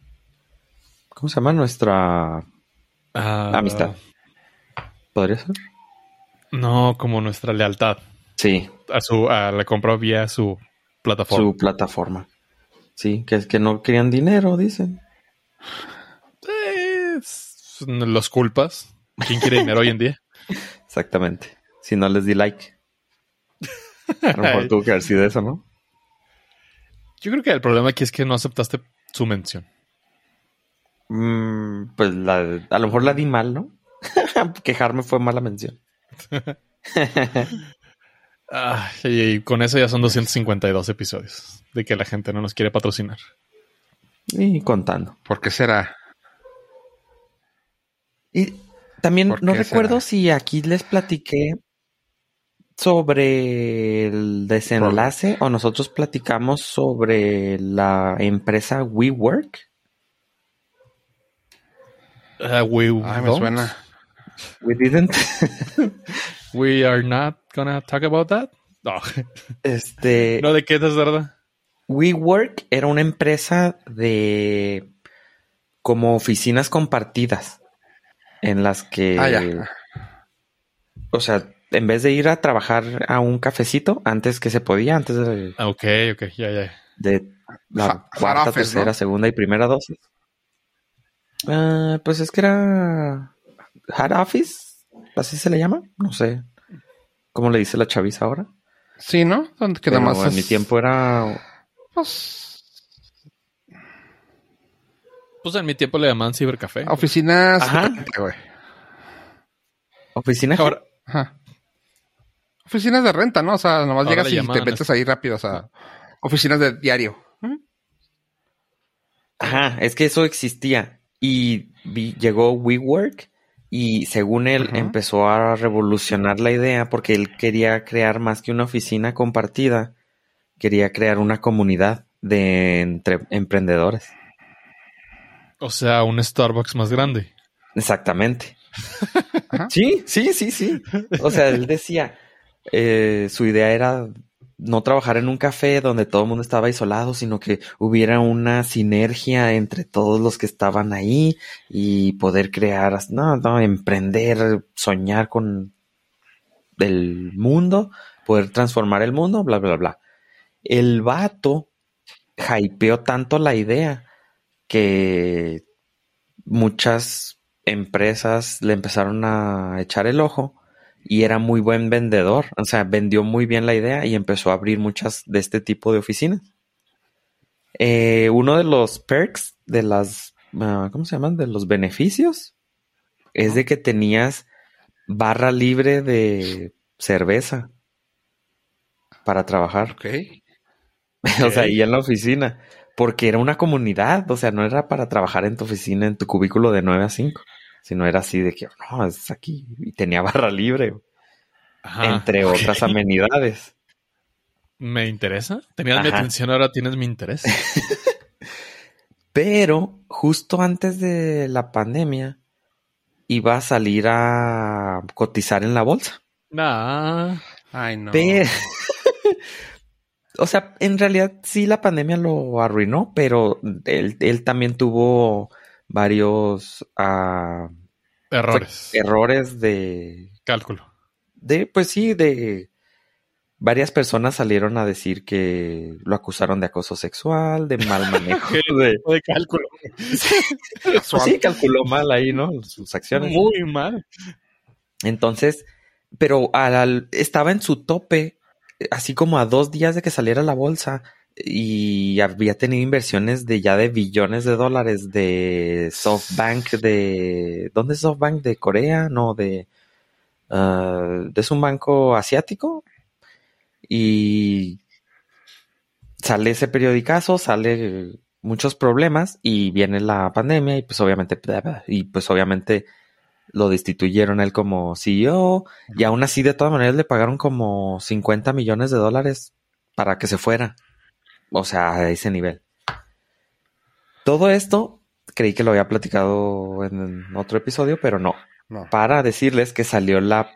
[SPEAKER 3] ¿Cómo se llama? Nuestra
[SPEAKER 2] Ah,
[SPEAKER 3] amistad. ¿Podría ser?
[SPEAKER 2] No, como nuestra lealtad
[SPEAKER 3] Sí,
[SPEAKER 2] a su a la compra vía su plataforma.
[SPEAKER 3] su plataforma. Sí, que es que no querían dinero, dicen.
[SPEAKER 2] Los culpas. ¿Quién quiere dinero hoy en día? (laughs)
[SPEAKER 3] Exactamente. Si no les di like. A lo mejor (laughs) tuvo que haber sido eso, ¿no?
[SPEAKER 2] Yo creo que el problema aquí es que no aceptaste su mención.
[SPEAKER 3] Mm, pues la, a lo mejor la di mal, ¿no? (laughs) Quejarme fue mala mención. (laughs)
[SPEAKER 2] Ah, y, y con eso ya son 252 episodios de que la gente no nos quiere patrocinar.
[SPEAKER 3] Y contando.
[SPEAKER 1] ¿Por qué será?
[SPEAKER 3] Y también
[SPEAKER 1] ¿Por
[SPEAKER 3] no recuerdo
[SPEAKER 1] será?
[SPEAKER 3] si aquí les platiqué sobre el desenlace o nosotros platicamos sobre la empresa WeWork.
[SPEAKER 2] Ah, we,
[SPEAKER 1] Ay, me suena.
[SPEAKER 3] We didn't. (laughs)
[SPEAKER 2] We are not gonna talk about that. No, (laughs)
[SPEAKER 3] Este.
[SPEAKER 2] no ¿de qué te trata?
[SPEAKER 3] WeWork era una empresa de como oficinas compartidas en las que,
[SPEAKER 1] Ah, ya.
[SPEAKER 3] o sea, en vez de ir a trabajar a un cafecito antes que se podía, antes de,
[SPEAKER 2] Ah, Ok, ok, ya, ya.
[SPEAKER 3] de la
[SPEAKER 1] Ja-
[SPEAKER 3] cuarta, tercera,
[SPEAKER 1] ¿no?
[SPEAKER 3] segunda y primera dosis. Ah, pues es que era hard office, así se le llama, no sé cómo le dice la chaviza ahora.
[SPEAKER 1] Sí, ¿no? Donde que
[SPEAKER 3] Pero
[SPEAKER 1] nada más
[SPEAKER 3] en
[SPEAKER 1] es-
[SPEAKER 3] mi tiempo era
[SPEAKER 1] Pues,
[SPEAKER 2] Pues en mi tiempo le llamaban cibercafé.
[SPEAKER 1] oficinas.
[SPEAKER 3] Ajá.
[SPEAKER 1] güey.
[SPEAKER 3] oficina.
[SPEAKER 2] Ahora,
[SPEAKER 1] Ajá. Oficinas de renta, ¿no? O sea, nomás
[SPEAKER 2] Ahora
[SPEAKER 1] llegas
[SPEAKER 2] le
[SPEAKER 1] y te metes ahí rápido. O sea, oficinas de diario.
[SPEAKER 3] Ajá, es que eso existía. Y vi- llegó WeWork y según él
[SPEAKER 1] Ajá.
[SPEAKER 3] empezó a revolucionar la idea porque él quería crear más que una oficina compartida, quería crear una comunidad de entre emprendedores.
[SPEAKER 2] o sea, un Starbucks más grande.
[SPEAKER 3] Exactamente. (laughs)
[SPEAKER 1] Ajá.
[SPEAKER 3] Sí, sí, sí, sí. O sea, él decía, eh, su idea era no trabajar en un café donde todo el mundo estaba aislado, sino que hubiera una sinergia entre todos los que estaban ahí y poder crear, no, no, emprender, soñar con el mundo, poder transformar el mundo, bla, bla, bla. El vato hypeó tanto la idea que muchas empresas le empezaron a echar el ojo y era muy buen vendedor, o sea, vendió muy bien la idea y empezó a abrir muchas de este tipo de oficinas. Eh, uno de los perks de las, ah, ¿cómo se llaman? De los beneficios, es de que tenías barra libre de cerveza para trabajar.
[SPEAKER 1] Ok. (laughs)
[SPEAKER 3] o sea, ahí en la oficina. Porque era una comunidad, o sea, no era para trabajar en tu oficina, en tu cubículo de 9 a 5, sino era así de que, no, es aquí. Y tenía barra libre,
[SPEAKER 2] Ajá,
[SPEAKER 3] entre otras amenidades.
[SPEAKER 2] ¿Me interesa? Tenías mi
[SPEAKER 3] Ajá.
[SPEAKER 2] atención, ahora tienes mi interés. (laughs)
[SPEAKER 3] Pero justo antes de la pandemia, iba a salir a cotizar en la bolsa.
[SPEAKER 2] Nah.
[SPEAKER 1] Ay, no. (laughs)
[SPEAKER 3] O sea, en realidad sí la pandemia lo arruinó, pero él, él también tuvo varios ah,
[SPEAKER 2] Errores.
[SPEAKER 3] errores de,
[SPEAKER 2] Cálculo.
[SPEAKER 3] de, pues sí, de varias personas salieron a decir que lo acusaron de acoso sexual, de mal (laughs) manejo. de,
[SPEAKER 2] De cálculo. (laughs)
[SPEAKER 3] sí, calculó mal ahí, ¿no? Sus acciones.
[SPEAKER 2] Muy mal.
[SPEAKER 3] Entonces, pero al- al- estaba en su tope, así como a dos días de que saliera la bolsa, y había tenido inversiones de ya de billones de dólares de SoftBank de... ¿Dónde es SoftBank? ¿De Corea? No, de... ah, es un banco asiático. Y sale ese periodicazo, sale muchos problemas y viene la pandemia y pues obviamente y pues obviamente lo destituyeron él como CEO y aún así de todas maneras le pagaron como 50 millones de dólares para que se fuera. O sea, a ese nivel. Todo esto creí que lo había platicado en otro episodio, pero no.
[SPEAKER 1] No.
[SPEAKER 3] Para decirles que salió la,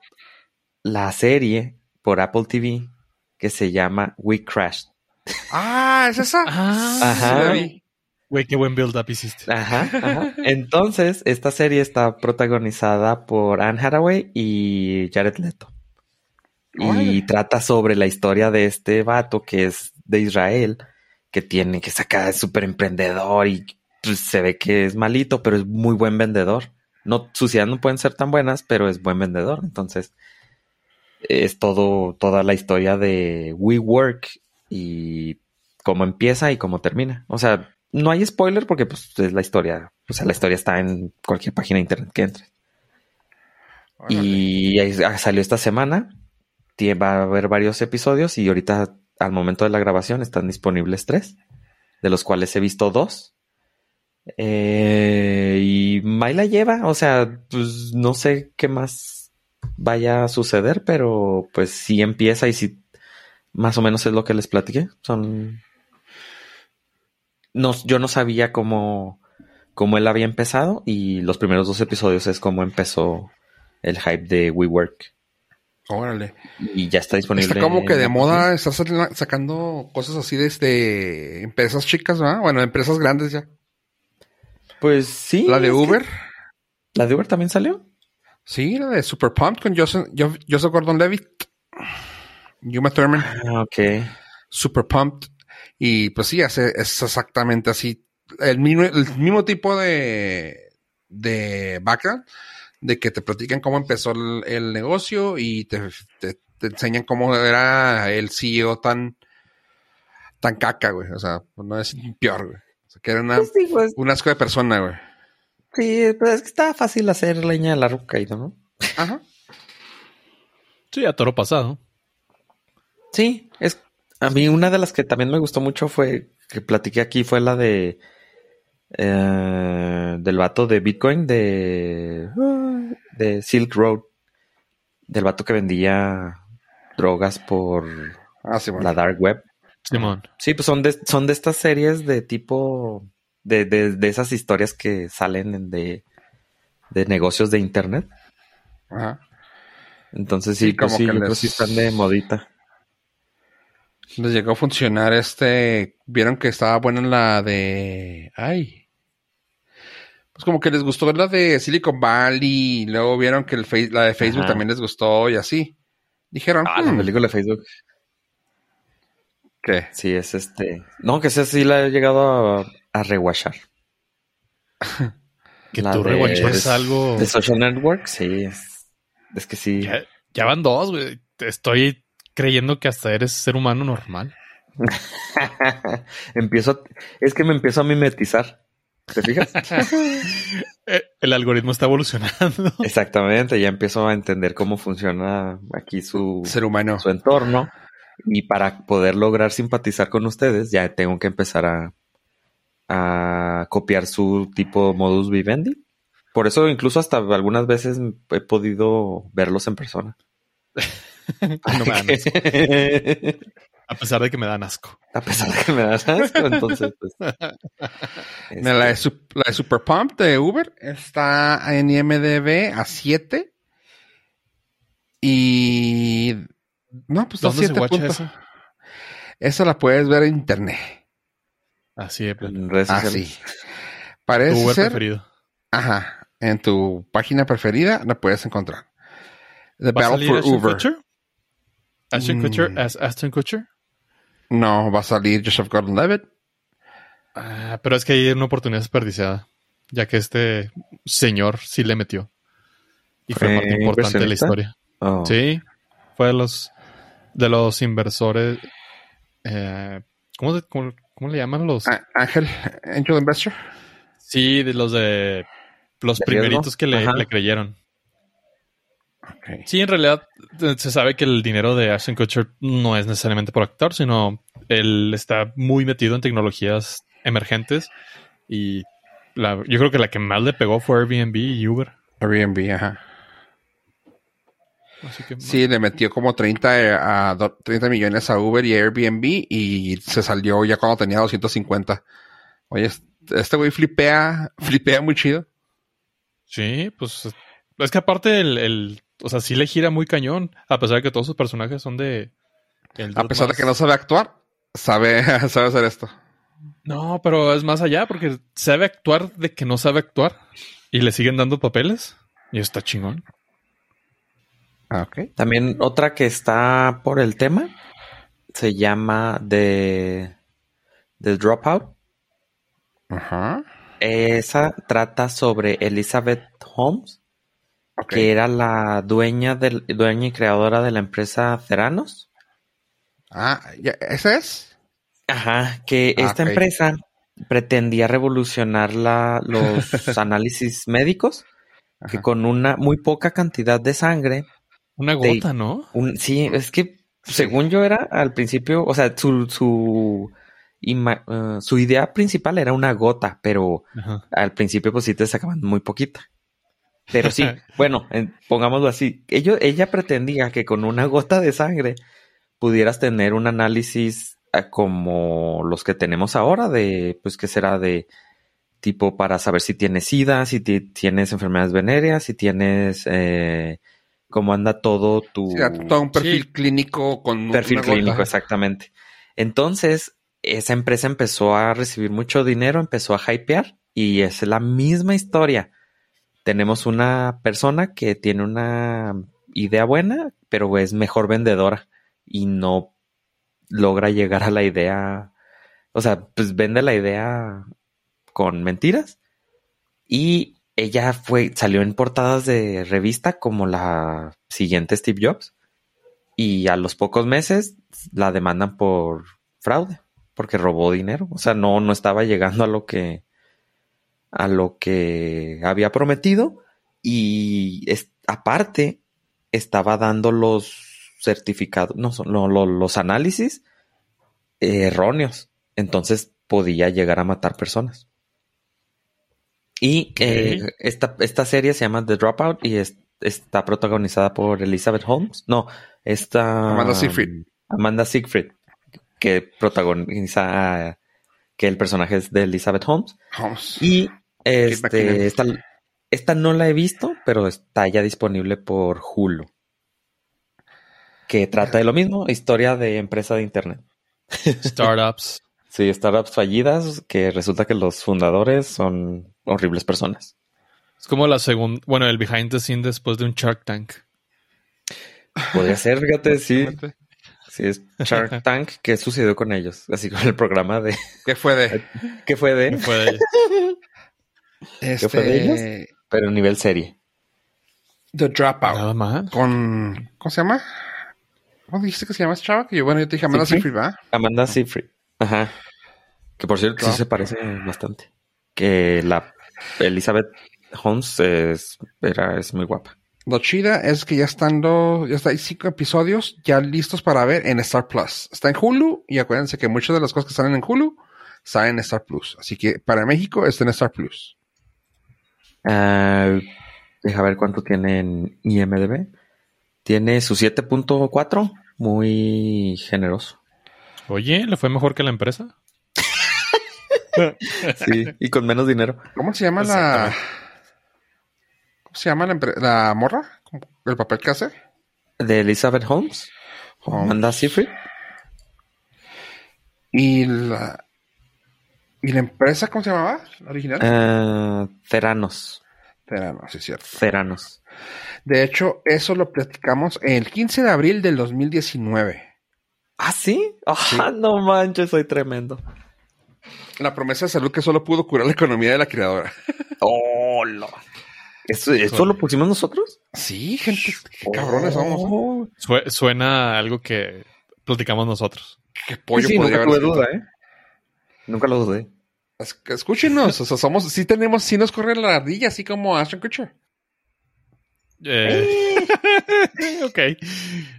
[SPEAKER 3] la serie por Apple TV que se llama We Crashed.
[SPEAKER 1] Ah, ¿es esa?
[SPEAKER 2] Ah,
[SPEAKER 3] Ajá.
[SPEAKER 2] Güey, qué buen build-up hiciste.
[SPEAKER 3] Ajá, ajá. Entonces, esta serie está protagonizada por Anne Hathaway y Jared Leto. Y trata sobre la historia de este vato que es de Israel, que tiene que sacar súper emprendedor y pues, se ve que es malito, pero es muy buen vendedor. No, sus ideas no pueden ser tan buenas, pero es buen vendedor. Entonces, es todo, toda la historia de WeWork y cómo empieza y cómo termina. O sea, no hay spoiler porque pues es la historia. O sea, la historia está en cualquier página de internet que entre.
[SPEAKER 1] Órale.
[SPEAKER 3] Y ah, salió esta semana. Va a haber varios episodios y ahorita al momento de la grabación están disponibles tres, de los cuales he visto dos. Eh, y Mai la lleva, o sea, pues no sé qué más vaya a suceder, pero pues sí empieza y sí, más o menos es lo que les platiqué. Son... No, yo no sabía cómo, cómo él había empezado y los primeros dos episodios es cómo empezó el hype de WeWork.
[SPEAKER 1] Órale.
[SPEAKER 3] Y ya está disponible.
[SPEAKER 1] Está como que de moda sal- sacando cosas así de este, empresas chicas, ¿verdad? Bueno, empresas grandes ya.
[SPEAKER 3] Pues sí.
[SPEAKER 1] La de
[SPEAKER 3] que-
[SPEAKER 1] Uber.
[SPEAKER 3] ¿La de Uber también salió?
[SPEAKER 1] Sí, la de Super Pumped con Joseph, Jo- Joseph Gordon-Levitt. Uma Thurman.
[SPEAKER 3] Ah, ok.
[SPEAKER 1] Super Pumped. Y pues sí, hace, es exactamente así. El mismo, el mismo tipo de, de background, de que te platican cómo empezó el, el negocio y te, te- te enseñan cómo era el CEO tan, tan caca, güey. O sea, pues, no es peor, güey. O sea, que era una,
[SPEAKER 3] Pues sí, pues,
[SPEAKER 1] un asco de persona, güey.
[SPEAKER 3] sí, pues es que está fácil hacer leña del árbol caído, ¿no?
[SPEAKER 1] Ajá.
[SPEAKER 2] Sí, a toro pasado.
[SPEAKER 3] Sí, es a mí una de las que también me gustó mucho fue que platiqué aquí fue la de eh, del vato de Bitcoin de de Silk Road del vato que vendía drogas por
[SPEAKER 1] Ah, sí, bueno.
[SPEAKER 3] la dark web.
[SPEAKER 2] Simón.
[SPEAKER 3] Sí, pues son de, son de estas series de tipo de, de, de esas historias que salen en de, de negocios de internet.
[SPEAKER 1] Ajá.
[SPEAKER 3] Entonces sí,
[SPEAKER 1] Sí,
[SPEAKER 3] pues
[SPEAKER 1] como
[SPEAKER 3] sí,
[SPEAKER 1] que
[SPEAKER 3] yo creo
[SPEAKER 1] les-
[SPEAKER 3] que sí están de modita.
[SPEAKER 1] Les llegó a funcionar este. Vieron que estaba buena la de. Ay. Pues como que les gustó la de Silicon Valley. Y luego vieron que el Face- la de Facebook
[SPEAKER 3] Ajá.
[SPEAKER 1] también les gustó y así. Dijeron.
[SPEAKER 3] Ah, la
[SPEAKER 1] "Hmm,
[SPEAKER 3] película de Facebook.
[SPEAKER 1] ¿Qué?
[SPEAKER 3] Sí, es este. No, que esa sí la he llegado a, a rewatchar. (laughs)
[SPEAKER 2] Que
[SPEAKER 3] La
[SPEAKER 2] tú rewatches algo.
[SPEAKER 3] De Social Network, sí. Es, es que sí.
[SPEAKER 2] Ya, ya van dos, güey. Estoy creyendo que hasta eres ser humano normal. (laughs)
[SPEAKER 3] empiezo. a- es que me empiezo a mimetizar. ¿Te fijas? (laughs) (laughs)
[SPEAKER 2] Eh, El algoritmo está evolucionando.
[SPEAKER 3] Exactamente, ya empiezo a entender cómo funciona aquí su,
[SPEAKER 1] Ser humano.
[SPEAKER 3] su entorno. Y para poder lograr simpatizar con ustedes, ya tengo que empezar a, a copiar su tipo modus vivendi. Por eso incluso hasta algunas veces he podido verlos en persona.
[SPEAKER 2] No me dan asco. (laughs) A pesar de que me dan asco.
[SPEAKER 3] A pesar de que me das asco, entonces pues... (laughs)
[SPEAKER 1] Mira, la, de, la de Super Pump de Uber está en IMDB a 7. Y. No, pues a
[SPEAKER 2] ¿Dónde se
[SPEAKER 1] 7
[SPEAKER 2] guacha
[SPEAKER 1] puntos.
[SPEAKER 2] eso?
[SPEAKER 1] Esa la puedes ver en internet.
[SPEAKER 2] Así de plano.
[SPEAKER 3] en redes
[SPEAKER 1] Ah. Parece
[SPEAKER 2] Tu Uber
[SPEAKER 1] ser.
[SPEAKER 2] preferido.
[SPEAKER 1] Ajá. En tu página preferida la puedes encontrar. The
[SPEAKER 2] ¿Va a
[SPEAKER 1] Battle
[SPEAKER 2] salir
[SPEAKER 1] for Uber.
[SPEAKER 2] ¿Ashton
[SPEAKER 1] Mm.
[SPEAKER 2] Kutcher as Ashton Kutcher?
[SPEAKER 1] No, va a salir Joseph Gordon Levitt.
[SPEAKER 2] Ah, pero es que hay una oportunidad desperdiciada, ya que este señor sí le metió. Y fue
[SPEAKER 3] ¿Fue
[SPEAKER 2] parte importante de la historia.
[SPEAKER 3] Oh.
[SPEAKER 2] Sí, fue de los de los inversores. eh, ¿cómo, cómo- cómo le llaman los?
[SPEAKER 1] Ángel, Angel Investor.
[SPEAKER 2] Sí, de los de los
[SPEAKER 3] ¿De
[SPEAKER 2] primeritos
[SPEAKER 3] riesgo?
[SPEAKER 2] que le creyeron. Sí, en realidad eh, se sabe que el dinero de Ashton Kutcher no es necesariamente por actor, sino él está muy metido en tecnologías emergentes y la- yo creo que la que más le pegó fue Airbnb y Uber.
[SPEAKER 1] Airbnb, ajá.
[SPEAKER 2] Así que
[SPEAKER 1] Sí, le metió como 30, a do- 30 millones a Uber y Airbnb y se salió ya cuando tenía 250. Oye, es- este güey flipea, (laughs) flipea muy chido.
[SPEAKER 2] sí, pues es que aparte el, el- o sea, sí le gira muy cañón, a pesar de que todos sus personajes son de el
[SPEAKER 1] A pesar de que no sabe actuar, sabe, (laughs) sabe hacer esto.
[SPEAKER 2] No, pero es más allá porque sabe actuar de que no sabe actuar y le siguen dando papeles y está chingón.
[SPEAKER 1] Ah, ok.
[SPEAKER 3] También otra que está por el tema se llama The, The Dropout.
[SPEAKER 1] Ajá.
[SPEAKER 3] Esa trata sobre Elizabeth Holmes, Que era la dueña, del, dueña y creadora de la empresa Ceranos.
[SPEAKER 1] Ah, ya, ¿ese es?
[SPEAKER 3] Ajá, que
[SPEAKER 1] Ah,
[SPEAKER 3] esta empresa pretendía revolucionar la- los (laughs) análisis médicos, que con una muy poca cantidad de sangre
[SPEAKER 2] Una
[SPEAKER 3] De-
[SPEAKER 2] gota, ¿no?
[SPEAKER 3] Un- sí, es que
[SPEAKER 1] Sí.
[SPEAKER 3] según yo era al principio, o sea, su, su, ima- eh, su idea principal era una gota, pero
[SPEAKER 2] Ajá.
[SPEAKER 3] al principio pues sí te sacaban muy poquita. Pero sí, (laughs) bueno, en- pongámoslo así, ello- ella pretendía que con una gota de sangre pudieras tener un análisis eh, como los que tenemos ahora de, pues, que será de tipo para saber si tienes sida, si ti- tienes enfermedades venéreas, si tienes eh, cómo anda todo tu
[SPEAKER 1] Sí, todo un perfil
[SPEAKER 2] Sí.
[SPEAKER 1] clínico con
[SPEAKER 3] perfil
[SPEAKER 1] una gota.
[SPEAKER 3] clínico, exactamente. Entonces, esa empresa empezó a recibir mucho dinero, empezó a hypear y es la misma historia. Tenemos una persona que tiene una idea buena, pero es mejor vendedora y no logra llegar a la idea. O sea, pues vende la idea con mentiras y ella fue, salió en portadas de revista como la siguiente Steve Jobs y a los pocos meses la demandan por fraude porque robó dinero, o sea, no no estaba llegando a lo que a lo que había prometido y es- aparte estaba dando los certificados, no, no, lo- los análisis erróneos, entonces podía llegar a matar personas. Y eh, esta, esta serie se llama The Dropout y es- está protagonizada por Elizabeth Holmes. No, esta
[SPEAKER 1] Amanda Seyfried.
[SPEAKER 3] Amanda Siegfried, que protagoniza que el personaje es de Elizabeth Holmes. Y este, esta, esta no la he visto, pero está ya disponible por Hulu. Que trata de lo mismo, historia de empresa de internet.
[SPEAKER 2] Startups. (laughs)
[SPEAKER 3] Sí, startups fallidas, que resulta que los fundadores son horribles personas.
[SPEAKER 2] Es como la segunda, bueno, el behind the scene después de un Shark Tank.
[SPEAKER 3] Podría ser, fíjate, sí. Sí, es Shark (laughs) Tank. ¿Qué sucedió con ellos? Así con el programa de...
[SPEAKER 1] ¿Qué fue de? (laughs)
[SPEAKER 3] ¿Qué fue de? (laughs)
[SPEAKER 2] Fue de ellos.
[SPEAKER 1] Este,
[SPEAKER 3] fue de Pero nivel serie.
[SPEAKER 1] The Dropout.
[SPEAKER 2] Nada más.
[SPEAKER 1] Con. ¿Cómo se llama? ¿Cómo dijiste que se llama chava? Que yo, bueno, yo te dije Amanda
[SPEAKER 3] Seyfried.
[SPEAKER 1] ¿verdad?
[SPEAKER 3] Amanda Seyfried. Ajá. Que por cierto, sí se parece bastante. que la Elizabeth Holmes es, era, es muy guapa.
[SPEAKER 1] Lo chida es que ya están los, ya está, hay cinco episodios ya listos para ver en Star Plus. Está en Hulu y acuérdense que muchas de las cosas que salen en Hulu salen en Star Plus. Así que para México está en Star Plus.
[SPEAKER 3] Ah, deja ver cuánto tiene en IMDB. Tiene su 7.4, muy generoso.
[SPEAKER 2] Oye, ¿le fue mejor que la empresa? (laughs)
[SPEAKER 3] Sí, y con menos dinero.
[SPEAKER 1] ¿Cómo se llama la, se llama la, la morra? ¿El papel que hace?
[SPEAKER 3] De Elizabeth Holmes. Amanda Seyfried.
[SPEAKER 1] Y la, y la empresa, ¿cómo se llamaba? La original.
[SPEAKER 3] Ah, Theranos.
[SPEAKER 1] Pero no, sí es cierto.
[SPEAKER 3] Theranos.
[SPEAKER 1] De hecho, eso lo platicamos el 15 de abril del 2019.
[SPEAKER 3] ¿Ah, sí? Ah, (laughs) no manches, soy tremendo.
[SPEAKER 1] La promesa de salud que solo pudo curar la economía de la creadora. (laughs)
[SPEAKER 3] ¡Hola! ¿Eso, ¿Eso lo pusimos nosotros?
[SPEAKER 1] Sí, gente, qué cabrones somos.
[SPEAKER 3] Oh.
[SPEAKER 2] Suena a algo que platicamos nosotros.
[SPEAKER 1] Qué pollo
[SPEAKER 3] Sí,
[SPEAKER 1] podría
[SPEAKER 3] nunca tuve duda, ¿eh? Nunca lo dudé.
[SPEAKER 1] Es Escúchenos, o sea, somos, sí tenemos, sí nos corre la ardilla, así como Ashton Kutcher.
[SPEAKER 2] Eh, (laughs) ok.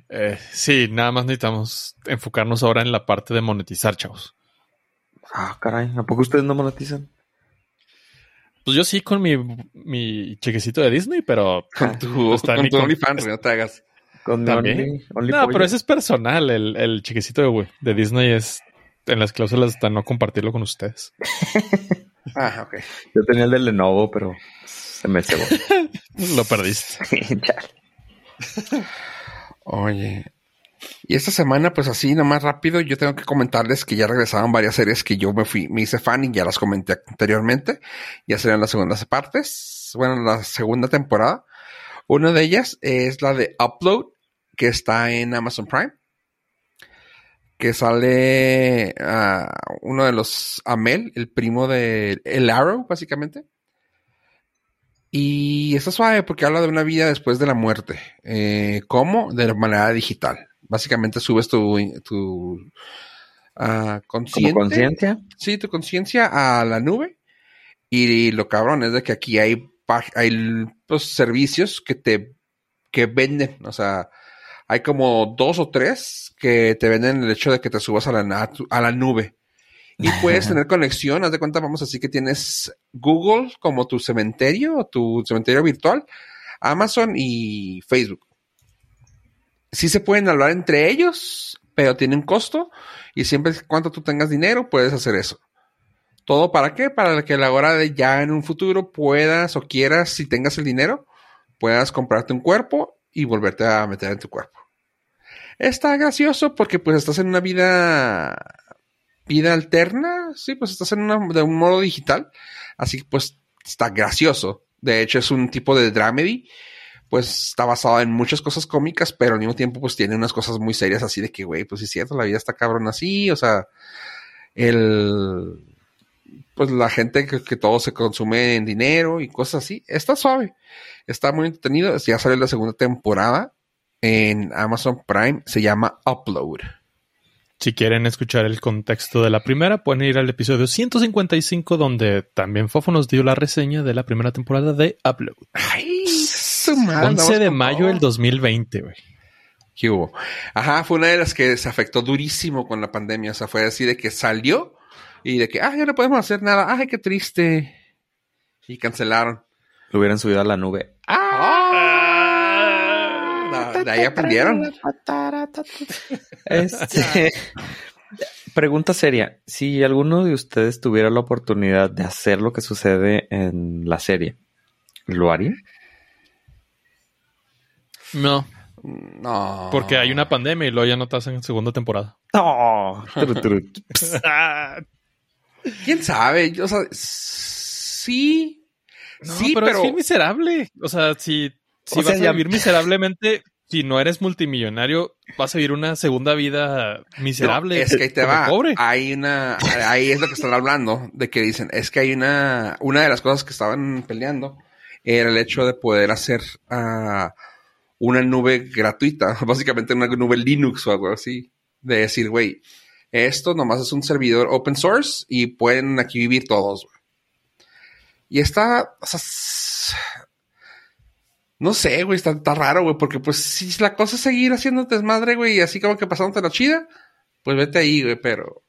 [SPEAKER 2] Eh, sí, nada más necesitamos enfocarnos ahora en la parte de monetizar, chavos.
[SPEAKER 3] Ah, caray, ¿a poco ustedes no monetizan?
[SPEAKER 2] Pues yo sí con mi, mi chequecito de Disney, pero
[SPEAKER 1] Con tu, (laughs)
[SPEAKER 2] Está
[SPEAKER 1] con tu
[SPEAKER 2] con-
[SPEAKER 1] OnlyFans, no te hagas.
[SPEAKER 3] Con
[SPEAKER 2] También.
[SPEAKER 3] Only, Only
[SPEAKER 2] No,
[SPEAKER 3] Pollo.
[SPEAKER 2] pero ese es personal. El, el chequecito de, de Disney es en las cláusulas está no compartirlo con ustedes. (laughs)
[SPEAKER 1] Ah, ok.
[SPEAKER 3] Yo tenía el de Lenovo, pero se me cebó. (laughs)
[SPEAKER 2] Lo perdiste.
[SPEAKER 1] Oye. Y esta semana, pues así, nomás rápido, yo tengo que comentarles que ya regresaron varias series que yo me fui, me hice fan y ya las comenté anteriormente. Ya serán las segundas partes. Bueno, la segunda temporada. Una de ellas es la de Upload, que está en Amazon Prime. Que sale ah, uno de los Amel, el primo de El Arrow, básicamente. Y está suave porque habla de una vida después de la muerte. Eh, ¿Cómo? De manera digital. Básicamente subes tu, tu ah,
[SPEAKER 3] conciencia.
[SPEAKER 1] Sí, tu conciencia a la nube. Y lo cabrón es de que aquí hay, hay pues, servicios que te que venden. O sea, hay como dos o tres que te venden el hecho de que te subas a la, a la nube. Y (laughs) puedes tener conexión, haz de cuenta, vamos así que tienes Google como tu cementerio, tu cementerio virtual, Amazon y Facebook. Sí se pueden hablar entre ellos, pero tienen costo y siempre cuando tú tengas dinero puedes hacer eso. ¿Todo para qué? Para que a la hora de ya en un futuro puedas o quieras, si tengas el dinero, puedas comprarte un cuerpo y volverte a meter en tu cuerpo. Está gracioso porque pues estás en una vida vida alterna, sí, pues estás en una, de un modo digital, así que pues está gracioso. De hecho es un tipo de dramedy, pues está basado en muchas cosas cómicas, pero al mismo tiempo pues tiene unas cosas muy serias así de que, güey, pues es cierto, la vida está cabrón así, o sea, el pues la gente que, que todo se consume en dinero y cosas así, está suave, está muy entretenido, ya sale la segunda temporada en Amazon Prime, se llama Upload.
[SPEAKER 2] Si quieren escuchar el contexto de la primera, pueden ir al episodio 155, donde también Fofo nos dio la reseña de la primera temporada de Upload.
[SPEAKER 1] Ay, su madre,
[SPEAKER 2] 11
[SPEAKER 1] andamos
[SPEAKER 2] de mayo del 2020, güey.
[SPEAKER 1] ¿Qué hubo? Ajá, fue una de las que se afectó durísimo con la pandemia. O sea, fue así de que salió y de que, ah, ya no podemos hacer nada. Ay, qué triste. Y cancelaron.
[SPEAKER 3] Lo hubieran subido a la nube.
[SPEAKER 1] Ah, de ahí aprendieron.
[SPEAKER 3] Este, (laughs) pregunta seria. Si alguno de ustedes tuviera la oportunidad de hacer lo que sucede en la serie, ¿lo haría?
[SPEAKER 2] No,
[SPEAKER 1] No.
[SPEAKER 2] porque hay una pandemia y luego ya no te hacen segunda temporada.
[SPEAKER 3] No. (laughs)
[SPEAKER 1] ¿Quién sabe? O sea, sí.
[SPEAKER 2] No,
[SPEAKER 1] sí,
[SPEAKER 2] pero,
[SPEAKER 1] pero.
[SPEAKER 2] es bien miserable. O sea, si, si
[SPEAKER 3] O
[SPEAKER 2] vas a vivir miserablemente, si no eres multimillonario, vas a vivir una segunda vida miserable.
[SPEAKER 1] No, es que ahí te va.
[SPEAKER 2] Pobre.
[SPEAKER 1] Hay una, ahí es lo que están hablando, de que dicen, es que hay una, una de las cosas que estaban peleando era el hecho de poder hacer ah, una nube gratuita, (laughs) básicamente una nube Linux o algo así, de decir, güey, esto nomás es un servidor open source y pueden aquí vivir todos. Y está, no sé, güey, está, está raro, güey, porque pues si la cosa es seguir haciendo desmadre, güey, y así como que pasándote la chida, pues vete ahí, güey, pero,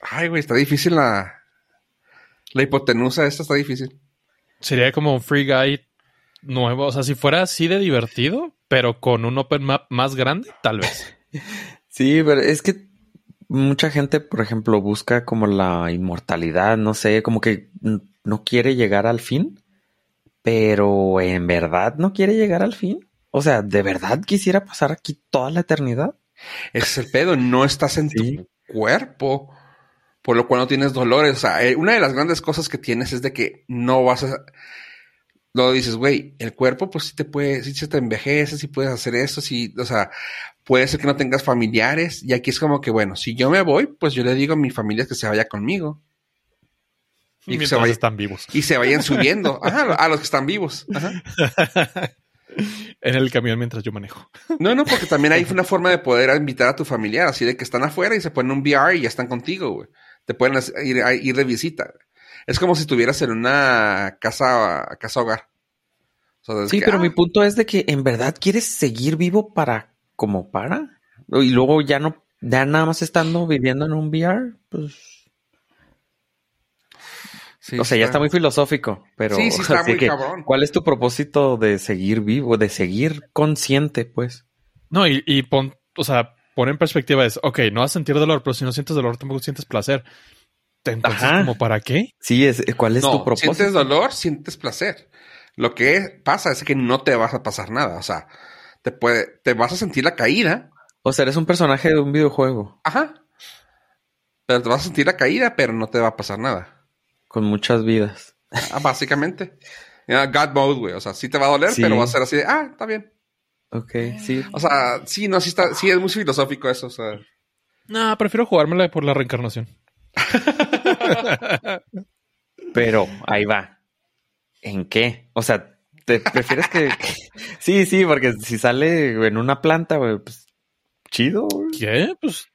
[SPEAKER 1] ay, güey, está difícil la, la hipotenusa esta está difícil.
[SPEAKER 2] Sería como un free guy nuevo. O sea, si fuera así de divertido, pero con un open map más grande, tal vez. (laughs)
[SPEAKER 3] Sí, pero es que mucha gente, por ejemplo, busca como la inmortalidad, no sé, como que no quiere llegar al fin, pero en verdad no quiere llegar al fin. O sea, ¿de verdad quisiera pasar aquí toda la eternidad?
[SPEAKER 1] Ese es el pedo, no estás en (laughs)
[SPEAKER 3] Sí.
[SPEAKER 1] tu cuerpo, por lo cual no tienes dolores. O sea, eh, una de las grandes cosas que tienes es de que no vas a... Luego dices, güey, el cuerpo pues sí te puede, sí se te envejece, sí puedes hacer eso, sí, o sea, puede ser que no tengas familiares. Y aquí es como que, bueno, si yo me voy, pues yo le digo a mi familia que se vaya conmigo. Y que se
[SPEAKER 2] Mientras
[SPEAKER 1] vaya-
[SPEAKER 2] están vivos.
[SPEAKER 1] Y se vayan subiendo. (laughs) Ajá, a los que están vivos. Ajá.
[SPEAKER 2] En el camión mientras yo manejo.
[SPEAKER 1] No, no, porque también hay (laughs) una forma de poder invitar a tu familiar, así de que están afuera y se ponen un VR y ya están contigo, güey. Te pueden ir, ir de visita. güey. Es como si estuvieras en una casa, casa hogar. O sea, es
[SPEAKER 3] Sí,
[SPEAKER 1] que,
[SPEAKER 3] pero
[SPEAKER 1] ah,
[SPEAKER 3] mi punto es de que en verdad quieres seguir vivo para como para y luego ya no ya nada más estando viviendo en un VR, pues
[SPEAKER 1] sí,
[SPEAKER 3] o sea, ya está muy filosófico, pero
[SPEAKER 1] Sí, sí (laughs) está
[SPEAKER 3] así
[SPEAKER 1] muy
[SPEAKER 3] que,
[SPEAKER 1] cabrón.
[SPEAKER 3] ¿cuál es tu propósito de seguir vivo, de seguir consciente, pues?
[SPEAKER 2] No, y, y pon, o sea, pon en perspectiva es, ok, no vas a sentir dolor, pero si no sientes dolor, tampoco sientes placer. Entonces,
[SPEAKER 3] Ajá.
[SPEAKER 2] ¿como para qué?
[SPEAKER 3] Sí, es ¿cuál es tu propósito?
[SPEAKER 1] sientes dolor, sientes placer. Lo que pasa es que no te vas a pasar nada. O sea, te puede, te vas a sentir la caída.
[SPEAKER 3] O sea, eres un personaje de un videojuego
[SPEAKER 1] Ajá. Pero te vas a sentir la caída, pero no te va a pasar nada.
[SPEAKER 3] con muchas vidas.
[SPEAKER 1] Ah, básicamente. God mode, güey. O sea, sí te va a doler,
[SPEAKER 3] Sí.
[SPEAKER 1] pero va a ser así de, ah, está bien.
[SPEAKER 3] Ok, sí.
[SPEAKER 1] O sea, sí, no, sí está, sí es muy filosófico eso. O sea,
[SPEAKER 2] No, prefiero jugármela por la reencarnación. (laughs)
[SPEAKER 3] Pero ahí va. ¿En qué? O sea, ¿te prefieres que, (laughs) Sí, sí, porque si sale en una planta, pues chido.
[SPEAKER 2] ¿Qué? Pues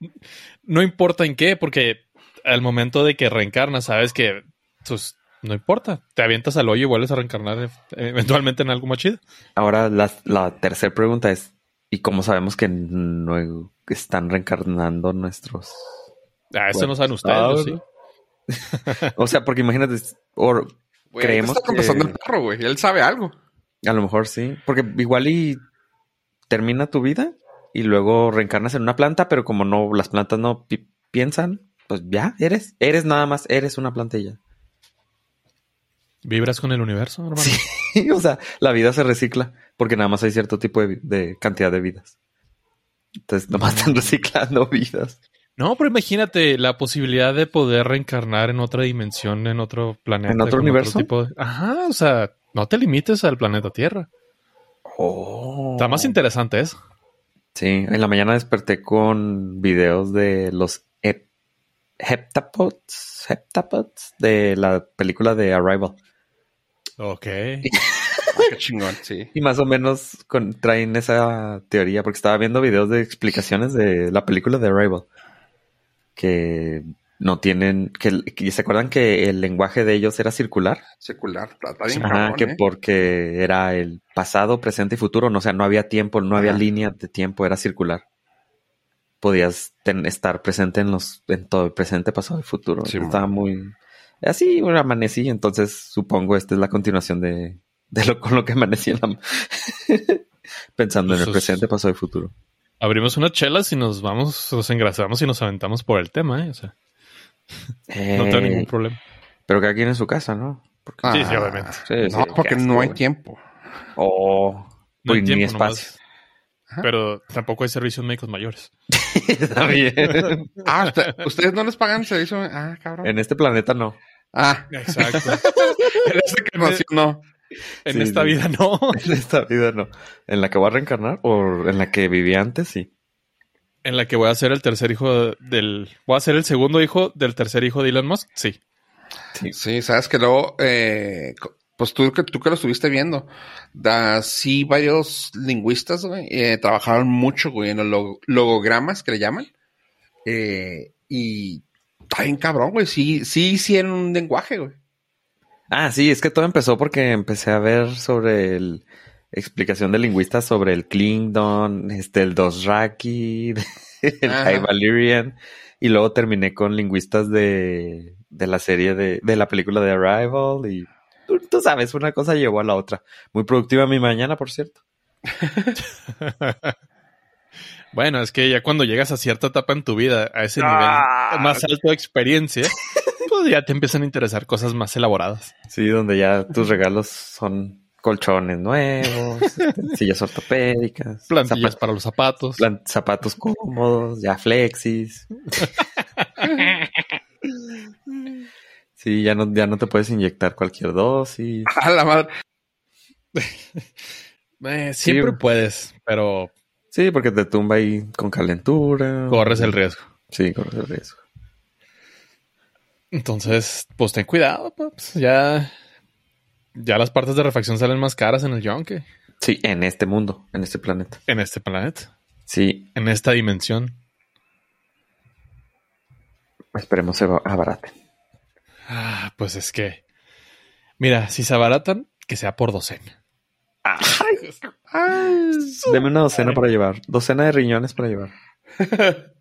[SPEAKER 2] no importa en qué, porque al momento de que reencarnas, sabes que pues, no importa. Te avientas al hoyo y vuelves a reencarnar eventualmente en algo más chido.
[SPEAKER 3] Ahora la, la tercera pregunta es, ¿y cómo sabemos que no están reencarnando nuestros...
[SPEAKER 2] Ah, eso
[SPEAKER 3] Bueno,
[SPEAKER 2] no saben ustedes,
[SPEAKER 3] ah,
[SPEAKER 2] sí. (laughs)
[SPEAKER 3] O sea, porque imagínate, o
[SPEAKER 1] güey,
[SPEAKER 3] Creemos
[SPEAKER 1] está
[SPEAKER 3] que-
[SPEAKER 1] el perro, güey. Él sabe algo.
[SPEAKER 3] a lo mejor sí, porque igual y termina tu vida y luego reencarnas en una planta, pero como no las plantas no pi- piensan, pues ya eres, eres nada más, eres una ya.
[SPEAKER 2] ¿Vibras con el universo, hermano?
[SPEAKER 3] Sí. (laughs) o sea, la vida se recicla porque nada más hay cierto tipo de, cantidad de vidas. Entonces, nomás están reciclando (laughs) vidas.
[SPEAKER 2] No, pero imagínate la posibilidad de poder reencarnar en otra dimensión, en otro planeta.
[SPEAKER 3] ¿En otro universo?
[SPEAKER 2] tipo de- Ajá, o sea, no te limites al planeta Tierra.
[SPEAKER 3] Oh.
[SPEAKER 2] Está más interesante eso.
[SPEAKER 3] Sí, en la mañana desperté con videos de los hep- heptapods, heptapods de la película de Arrival.
[SPEAKER 2] Ok. (laughs)
[SPEAKER 1] Ah, qué chingón, sí.
[SPEAKER 3] Y más o menos con- traen esa teoría, porque estaba viendo videos de explicaciones de la película de Arrival. Que no tienen, que, que se acuerdan que el lenguaje de ellos era circular.
[SPEAKER 1] Secular. Está, está bien
[SPEAKER 3] Ajá,
[SPEAKER 1] cabrón,
[SPEAKER 3] que
[SPEAKER 1] ¿eh?
[SPEAKER 3] porque era el pasado, presente y futuro. No, o sea, no había tiempo, no había línea de tiempo, era circular. Podías ten- estar presente en los, en todo el presente, pasado y futuro.
[SPEAKER 1] Sí,
[SPEAKER 3] Estaba muy así, bueno, amanecí, entonces supongo esta es la continuación de, de lo con lo que amanecí en la- (laughs) pensando en el
[SPEAKER 2] es-
[SPEAKER 3] presente, pasado y futuro.
[SPEAKER 2] Abrimos unas chelas y nos vamos, nos engrasamos y nos aventamos por el tema, ¿eh? O sea, no tengo
[SPEAKER 3] Eh,
[SPEAKER 2] ningún problema.
[SPEAKER 3] pero cada quien en su casa, ¿no? Porque-
[SPEAKER 2] Sí, sí, obviamente.
[SPEAKER 3] Sí,
[SPEAKER 1] no,
[SPEAKER 3] sí,
[SPEAKER 1] porque no hay tiempo.
[SPEAKER 3] Oh,
[SPEAKER 2] No hay
[SPEAKER 3] pues, ni
[SPEAKER 2] tiempo
[SPEAKER 3] espacio.
[SPEAKER 2] nomás. Pero tampoco hay servicios médicos mayores. (laughs)
[SPEAKER 3] Está bien.
[SPEAKER 1] Ah, usted- ustedes no les pagan servicio. Ah, cabrón.
[SPEAKER 3] en este planeta no.
[SPEAKER 1] Ah,
[SPEAKER 2] Exacto. (laughs)
[SPEAKER 1] en esta encarnación no.
[SPEAKER 2] En
[SPEAKER 3] Sí,
[SPEAKER 2] esta
[SPEAKER 3] sí.
[SPEAKER 2] vida no. (laughs)
[SPEAKER 3] En esta vida no. ¿En la que voy a reencarnar o en la que viví antes? Sí.
[SPEAKER 2] En la que voy a ser el tercer hijo del. Voy a ser el segundo hijo del tercer hijo de Elon Musk. Sí.
[SPEAKER 1] Sí, sabes que luego, eh, pues tú que, tú que lo estuviste viendo, da, sí, varios lingüistas, güey, eh, trabajaron mucho, güey, en los logo- logogramas que le llaman. Eh, y está bien cabrón, güey, sí, sí hicieron un lenguaje, güey.
[SPEAKER 3] Ah, sí, es que todo empezó porque empecé a ver sobre el explicación de lingüistas sobre el Klingon, este, el Dosraki, (laughs) el
[SPEAKER 1] Ajá.
[SPEAKER 3] High Valyrian, y luego terminé con lingüistas de, de la serie de, de la película de Arrival, y tú, tú sabes, una cosa llevó a la otra. Muy productiva mi mañana, por cierto. (laughs)
[SPEAKER 2] Bueno, es que ya cuando llegas a cierta etapa en tu vida, a ese
[SPEAKER 3] Ah.
[SPEAKER 2] nivel más alto de experiencia, (laughs) pues ya te empiezan a interesar cosas más elaboradas.
[SPEAKER 3] Sí, donde ya tus regalos son colchones nuevos, (laughs) sillas ortopédicas,
[SPEAKER 2] Plantillas para los zapatos.
[SPEAKER 3] zapatos cómodos, ya flexis. (laughs) Sí, ya no, ya no te puedes inyectar cualquier dosis.
[SPEAKER 1] A la madre.
[SPEAKER 2] Eh, siempre
[SPEAKER 3] Sí.
[SPEAKER 2] puedes, pero
[SPEAKER 3] Sí, porque te tumba ahí con calentura.
[SPEAKER 2] corres el riesgo.
[SPEAKER 3] Sí, corres el riesgo.
[SPEAKER 2] Entonces, pues ten cuidado, paps. Ya, ya las partes de refacción salen más caras en el yonke,
[SPEAKER 3] Sí, en este mundo, en este planeta.
[SPEAKER 2] en este planeta,
[SPEAKER 3] Sí,
[SPEAKER 2] en esta dimensión.
[SPEAKER 3] esperemos se abaraten.
[SPEAKER 2] Ah, pues es que, mira, si se abaratan, que sea por docena.
[SPEAKER 3] Deme una docena para llevar. Docena de riñones para llevar. (laughs)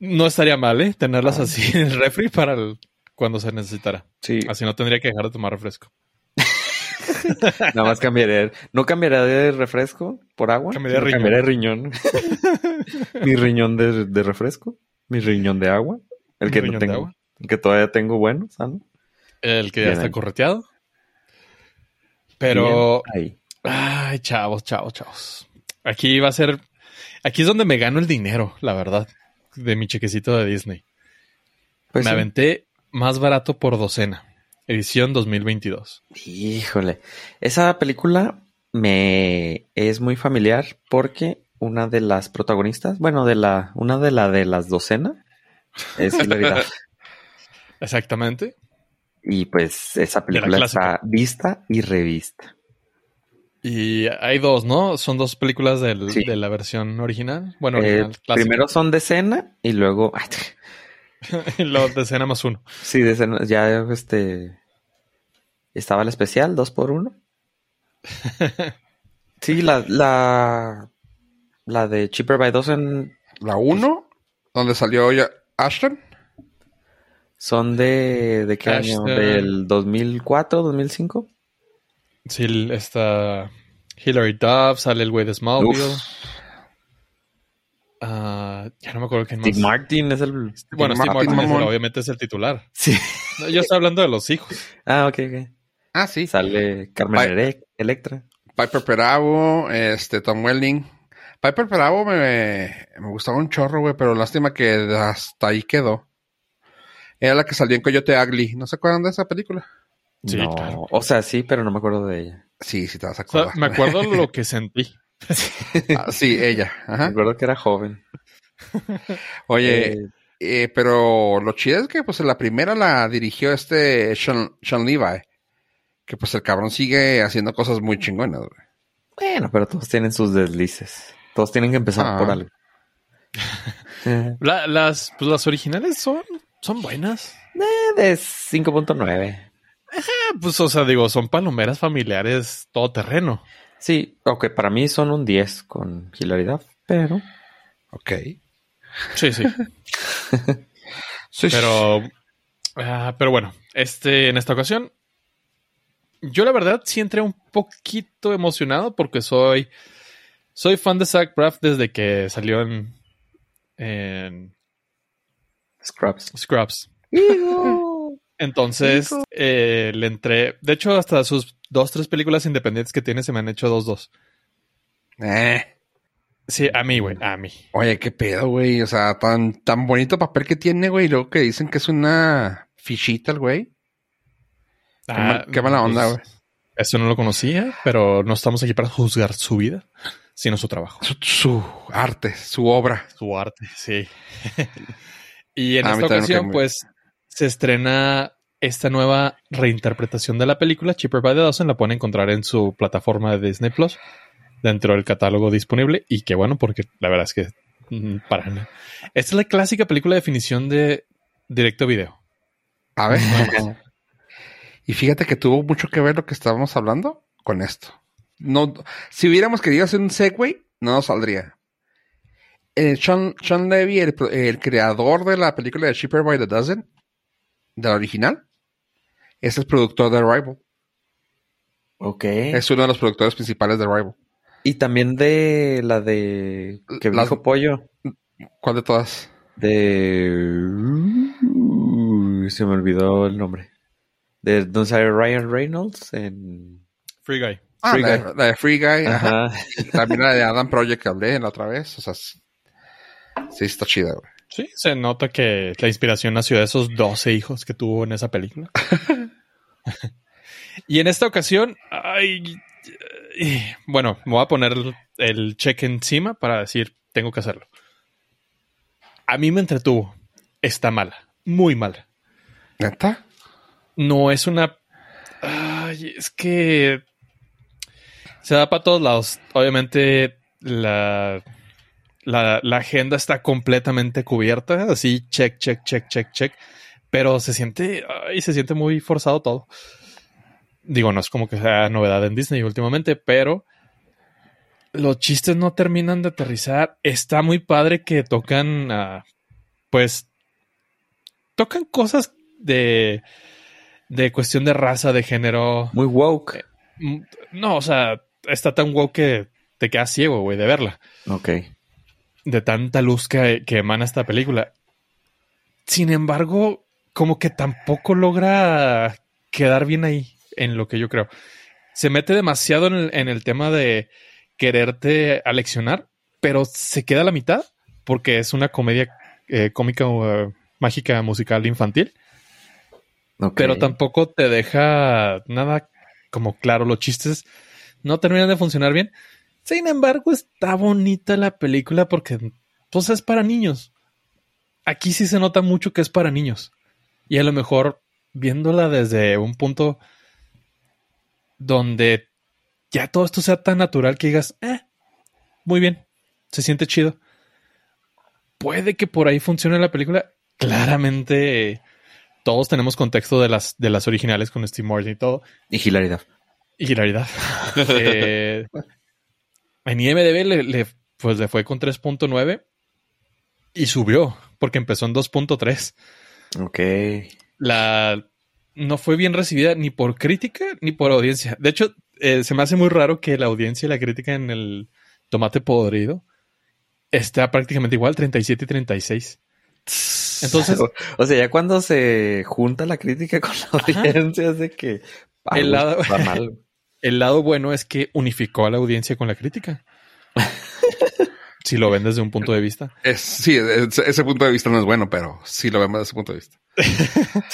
[SPEAKER 2] No estaría mal, ¿eh? Tenerlas así en el refri para el- cuando se necesitara.
[SPEAKER 3] Sí,
[SPEAKER 2] Así no tendría que dejar de tomar refresco. (laughs)
[SPEAKER 3] nada más cambiaré. ¿No cambiaré de refresco por agua?
[SPEAKER 2] Cambiaré riñón.
[SPEAKER 3] cambiaré riñón. (laughs) Mi riñón de, de refresco. Mi riñón de agua. El que no tengo.
[SPEAKER 2] agua.
[SPEAKER 3] El que todavía tengo bueno, sano.
[SPEAKER 2] El que ya
[SPEAKER 3] Bien
[SPEAKER 2] está
[SPEAKER 3] ahí.
[SPEAKER 2] correteado. Pero,
[SPEAKER 3] ahí.
[SPEAKER 2] Ay, chavos, chavos, chavos. Aquí va a ser, aquí es donde me gano el dinero, la verdad, de mi chequecito de Disney.
[SPEAKER 3] Pues
[SPEAKER 2] me
[SPEAKER 3] sí.
[SPEAKER 2] aventé más barato por docena. Edición 2022.
[SPEAKER 3] Híjole, esa película me es muy familiar porque una de las protagonistas, bueno, de la, una de la de las docenas es Hilary Duff. (laughs)
[SPEAKER 2] Exactamente.
[SPEAKER 3] Y pues esa
[SPEAKER 2] la
[SPEAKER 3] película está vista y revista.
[SPEAKER 2] Y hay dos, ¿no? Son dos películas del-
[SPEAKER 3] Sí.
[SPEAKER 2] de la versión original. Bueno,
[SPEAKER 3] Eh,
[SPEAKER 2] original,
[SPEAKER 3] primero son de escena y luego,
[SPEAKER 2] y luego (laughs) de escena más uno.
[SPEAKER 3] sí, de escena, ya este estaba el especial, dos por uno. (laughs) Sí, la, la, la de Cheaper by Dozen
[SPEAKER 1] La 1, donde salió ya Ashton.
[SPEAKER 3] son de, ¿de qué año? ¿Del 2004, 2005?
[SPEAKER 2] Sí, el- está Hilary Duff, sale el güey de Smallville. Ah, ya no me acuerdo quién más.
[SPEAKER 3] Steve Martin es el...
[SPEAKER 2] Bueno, Steve
[SPEAKER 1] Martin,
[SPEAKER 2] Martin es el- obviamente es el titular.
[SPEAKER 3] Sí.
[SPEAKER 2] No, yo estoy hablando de los hijos.
[SPEAKER 3] Ah, ok, ok.
[SPEAKER 1] Ah, sí.
[SPEAKER 3] Sale Carmen Electra.
[SPEAKER 1] Piper Perabo, este, Tom Welling. Piper Perabo me, me gustaba un chorro, güey, pero lástima que hasta ahí quedó. Era la que salió en Coyote Ugly. ¿No se acuerdan de esa película?
[SPEAKER 2] Sí,
[SPEAKER 3] no,
[SPEAKER 2] claro.
[SPEAKER 3] o sea, sí, pero no me acuerdo de ella.
[SPEAKER 1] Sí, sí te vas a
[SPEAKER 2] O sea,
[SPEAKER 1] acordar.
[SPEAKER 2] me acuerdo lo (laughs) que sentí.
[SPEAKER 1] Ah, sí, ella.
[SPEAKER 3] Me
[SPEAKER 1] Ajá.
[SPEAKER 3] acuerdo que era joven. (laughs)
[SPEAKER 1] Oye,
[SPEAKER 3] Eh,
[SPEAKER 1] eh, pero lo chido es que pues la primera la dirigió este Sean, Sean Levi. Que pues el cabrón sigue haciendo cosas muy chingonas, güey.
[SPEAKER 3] bueno, pero todos tienen sus deslices. Todos tienen que empezar
[SPEAKER 1] Ah.
[SPEAKER 3] por algo. Eh, (laughs)
[SPEAKER 2] La- las, pues las originales son, son buenas.
[SPEAKER 3] de 5.9.
[SPEAKER 2] Ah, pues, o sea, digo, son palomeras familiares todoterreno.
[SPEAKER 3] Sí, ok, para mí son un 10 con hilaridad, pero
[SPEAKER 1] Ok.
[SPEAKER 2] Sí, sí. (laughs)
[SPEAKER 1] Sí,
[SPEAKER 2] Pero, ah, pero bueno, este, en esta ocasión, yo la verdad sí entré un poquito emocionado porque soy, soy fan de Zach Braff desde que salió en, en
[SPEAKER 3] Scrubs.
[SPEAKER 2] Scrubs. (laughs) Entonces, eh, le entré, de hecho, hasta sus dos, tres películas independientes que tiene se me han hecho dos, dos.
[SPEAKER 1] Eh.
[SPEAKER 2] Sí, a mí, güey, a mí.
[SPEAKER 1] Oye, qué pedo, güey. O sea, tan, tan bonito papel que tiene, güey. Y luego que dicen que es una fichita el güey. Qué, mal- qué mala onda,
[SPEAKER 2] pues,
[SPEAKER 1] güey.
[SPEAKER 2] Eso no lo conocía, pero no estamos aquí para juzgar su vida, sino su trabajo.
[SPEAKER 1] Su, su arte, su obra.
[SPEAKER 2] Su arte, sí. (laughs) y en
[SPEAKER 1] A mí
[SPEAKER 2] esta ocasión, pues, se estrena esta nueva reinterpretación de la película. Cheaper by the Dozen la pueden encontrar en su plataforma de Disney Plus, dentro del catálogo disponible. Y qué bueno, porque la verdad es que mm, para nada. Esta es la clásica película de definición de directo video.
[SPEAKER 1] A ver. Y fíjate que tuvo mucho que ver lo que estábamos hablando con esto. No, si hubiéramos querido hacer un segue, no nos saldría. Eh, Sean, Sean Levy, el, el creador de la película de Cheaper by the Dozen, de la original, es el productor de Arrival.
[SPEAKER 3] Ok.
[SPEAKER 1] Es uno de los productores principales de Arrival.
[SPEAKER 3] Y también de la de que
[SPEAKER 1] Las-
[SPEAKER 3] dijo Pollo.
[SPEAKER 1] ¿Cuál de todas?
[SPEAKER 3] De. Uh, se me olvidó el nombre. De donde sale Ryan Reynolds en.
[SPEAKER 2] Free Guy.
[SPEAKER 1] Ah,
[SPEAKER 3] Free
[SPEAKER 1] la,
[SPEAKER 3] Guy.
[SPEAKER 1] de- la de Free Guy. ajá.
[SPEAKER 3] Ajá.
[SPEAKER 1] También la de Adam Project que hablé la otra vez. O sea, sí está chida, güey.
[SPEAKER 2] Sí, se nota que la inspiración nació de esos 12 hijos que tuvo en esa película. (laughs) y en esta ocasión, ay, eh, bueno, me voy a poner el- el cheque encima para decir, tengo que hacerlo. A mí me entretuvo. Está mala, muy mala.
[SPEAKER 1] ¿Neta?
[SPEAKER 2] No es una... Ay, es que... Se da para todos lados. Obviamente la, la, la agenda está completamente cubierta. Así, check, check, check, check, check. Pero se siente... Ay, se siente muy forzado todo. Digo, no es como que sea novedad en Disney últimamente, pero los chistes no terminan de aterrizar. Está muy padre que tocan, ah, pues, tocan cosas de, de cuestión de raza, de género.
[SPEAKER 3] Muy woke.
[SPEAKER 2] Mm, No, o sea, está tan wow que te quedas ciego, güey, de verla.
[SPEAKER 3] Ok.
[SPEAKER 2] De tanta luz que, que emana esta película. Sin embargo, como que tampoco logra quedar bien ahí, en lo que yo creo. Se mete demasiado en el, en el tema de quererte aleccionar, pero se queda a la mitad porque es una comedia eh, cómica eh, mágica musical infantil. pero tampoco te deja nada como claro. Los chistes no terminan de funcionar bien. Sin embargo, está bonita la película porque pues es para niños. Aquí sí se nota mucho que es para niños. Y a lo mejor viéndola desde un punto donde ya todo esto sea tan natural que digas, eh, muy bien, se siente chido. Puede que por ahí funcione la película. Claramente eh, todos tenemos contexto de las, de las originales con Steve Martin y todo.
[SPEAKER 3] Y hilaridad.
[SPEAKER 2] Y hilaridad. (laughs) Eh, en IMDB le, le- pues le fue con 3.9 y subió porque empezó en 2.3.
[SPEAKER 3] Ok.
[SPEAKER 2] La no fue bien recibida ni por crítica ni por audiencia. De hecho, eh, se me hace muy raro que la audiencia y la crítica en el tomate podrido está prácticamente igual, 37 y 36. Entonces,
[SPEAKER 3] O, (laughs) o sea, ya cuando se junta la crítica con la
[SPEAKER 2] Ajá.
[SPEAKER 3] audiencia es de que ah,
[SPEAKER 2] El
[SPEAKER 3] güey,
[SPEAKER 2] lado-
[SPEAKER 3] va mal. (laughs)
[SPEAKER 2] el lado bueno es que unificó a la audiencia con la crítica. (laughs) si lo ven desde un punto de vista.
[SPEAKER 1] Es, sí, es- ese punto de vista no es bueno, pero sí lo vemos desde ese punto de vista. (laughs)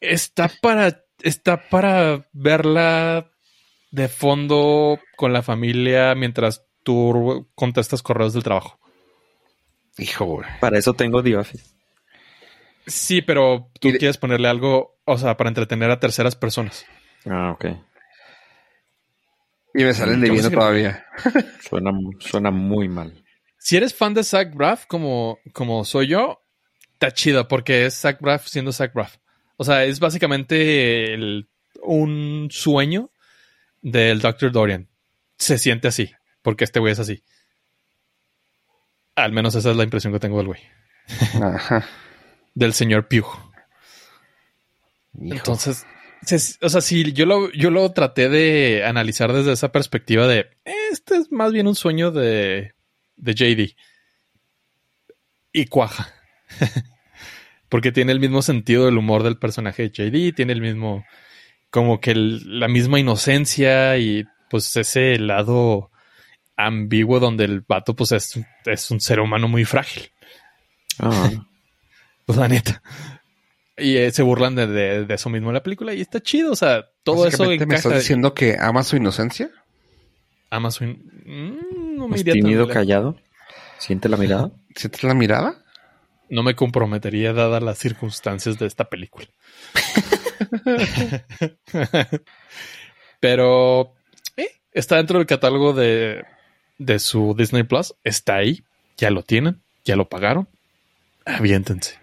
[SPEAKER 2] Está para, está para verla de fondo con la familia mientras tú contestas correos del trabajo.
[SPEAKER 1] Hijo, güey.
[SPEAKER 3] Para eso tengo The Office.
[SPEAKER 2] Sí, pero tú
[SPEAKER 1] de-
[SPEAKER 2] quieres ponerle algo, o sea, para entretener a terceras personas.
[SPEAKER 3] Ah, ok.
[SPEAKER 1] Y me salen
[SPEAKER 2] que-
[SPEAKER 1] todavía. (laughs)
[SPEAKER 3] Suena, suena muy mal.
[SPEAKER 2] Si eres fan de Zach Braff, como, como soy yo, está chido porque es Zach Braff siendo Zach Braff. O sea, es básicamente el- un sueño del Dr. Dorian. Se siente así, porque este güey es así. Al menos esa es la impresión que tengo del güey.
[SPEAKER 1] Ajá. (laughs)
[SPEAKER 2] Del señor Pugh.
[SPEAKER 1] Hijo.
[SPEAKER 2] Entonces, se- o sea, si yo lo, yo lo traté de analizar desde esa perspectiva de este es más bien un sueño de, de JD. Y cuaja. (laughs) Porque tiene el mismo sentido del humor del personaje de JD, tiene el mismo, como que el- la misma inocencia y pues ese lado ambiguo donde el vato pues es, es un ser humano muy frágil.
[SPEAKER 3] Ah, (laughs)
[SPEAKER 2] Pues la neta. Y eh, se burlan de, de- de eso mismo en la película y está chido. O sea, todo eso
[SPEAKER 1] Básicamente me
[SPEAKER 2] encaja.
[SPEAKER 1] estás diciendo que ama su inocencia.
[SPEAKER 2] Amazon. Mm, no me
[SPEAKER 3] ¿Es
[SPEAKER 2] iría
[SPEAKER 3] tímido, callado? ¿Siente la mirada? (laughs)
[SPEAKER 1] ¿Sientes la mirada?
[SPEAKER 2] No me comprometería dadas las circunstancias de esta película. (laughs) Pero eh, está dentro del catálogo de, de su Disney Plus. Está ahí. Ya lo tienen. Ya lo pagaron. Aviéntense.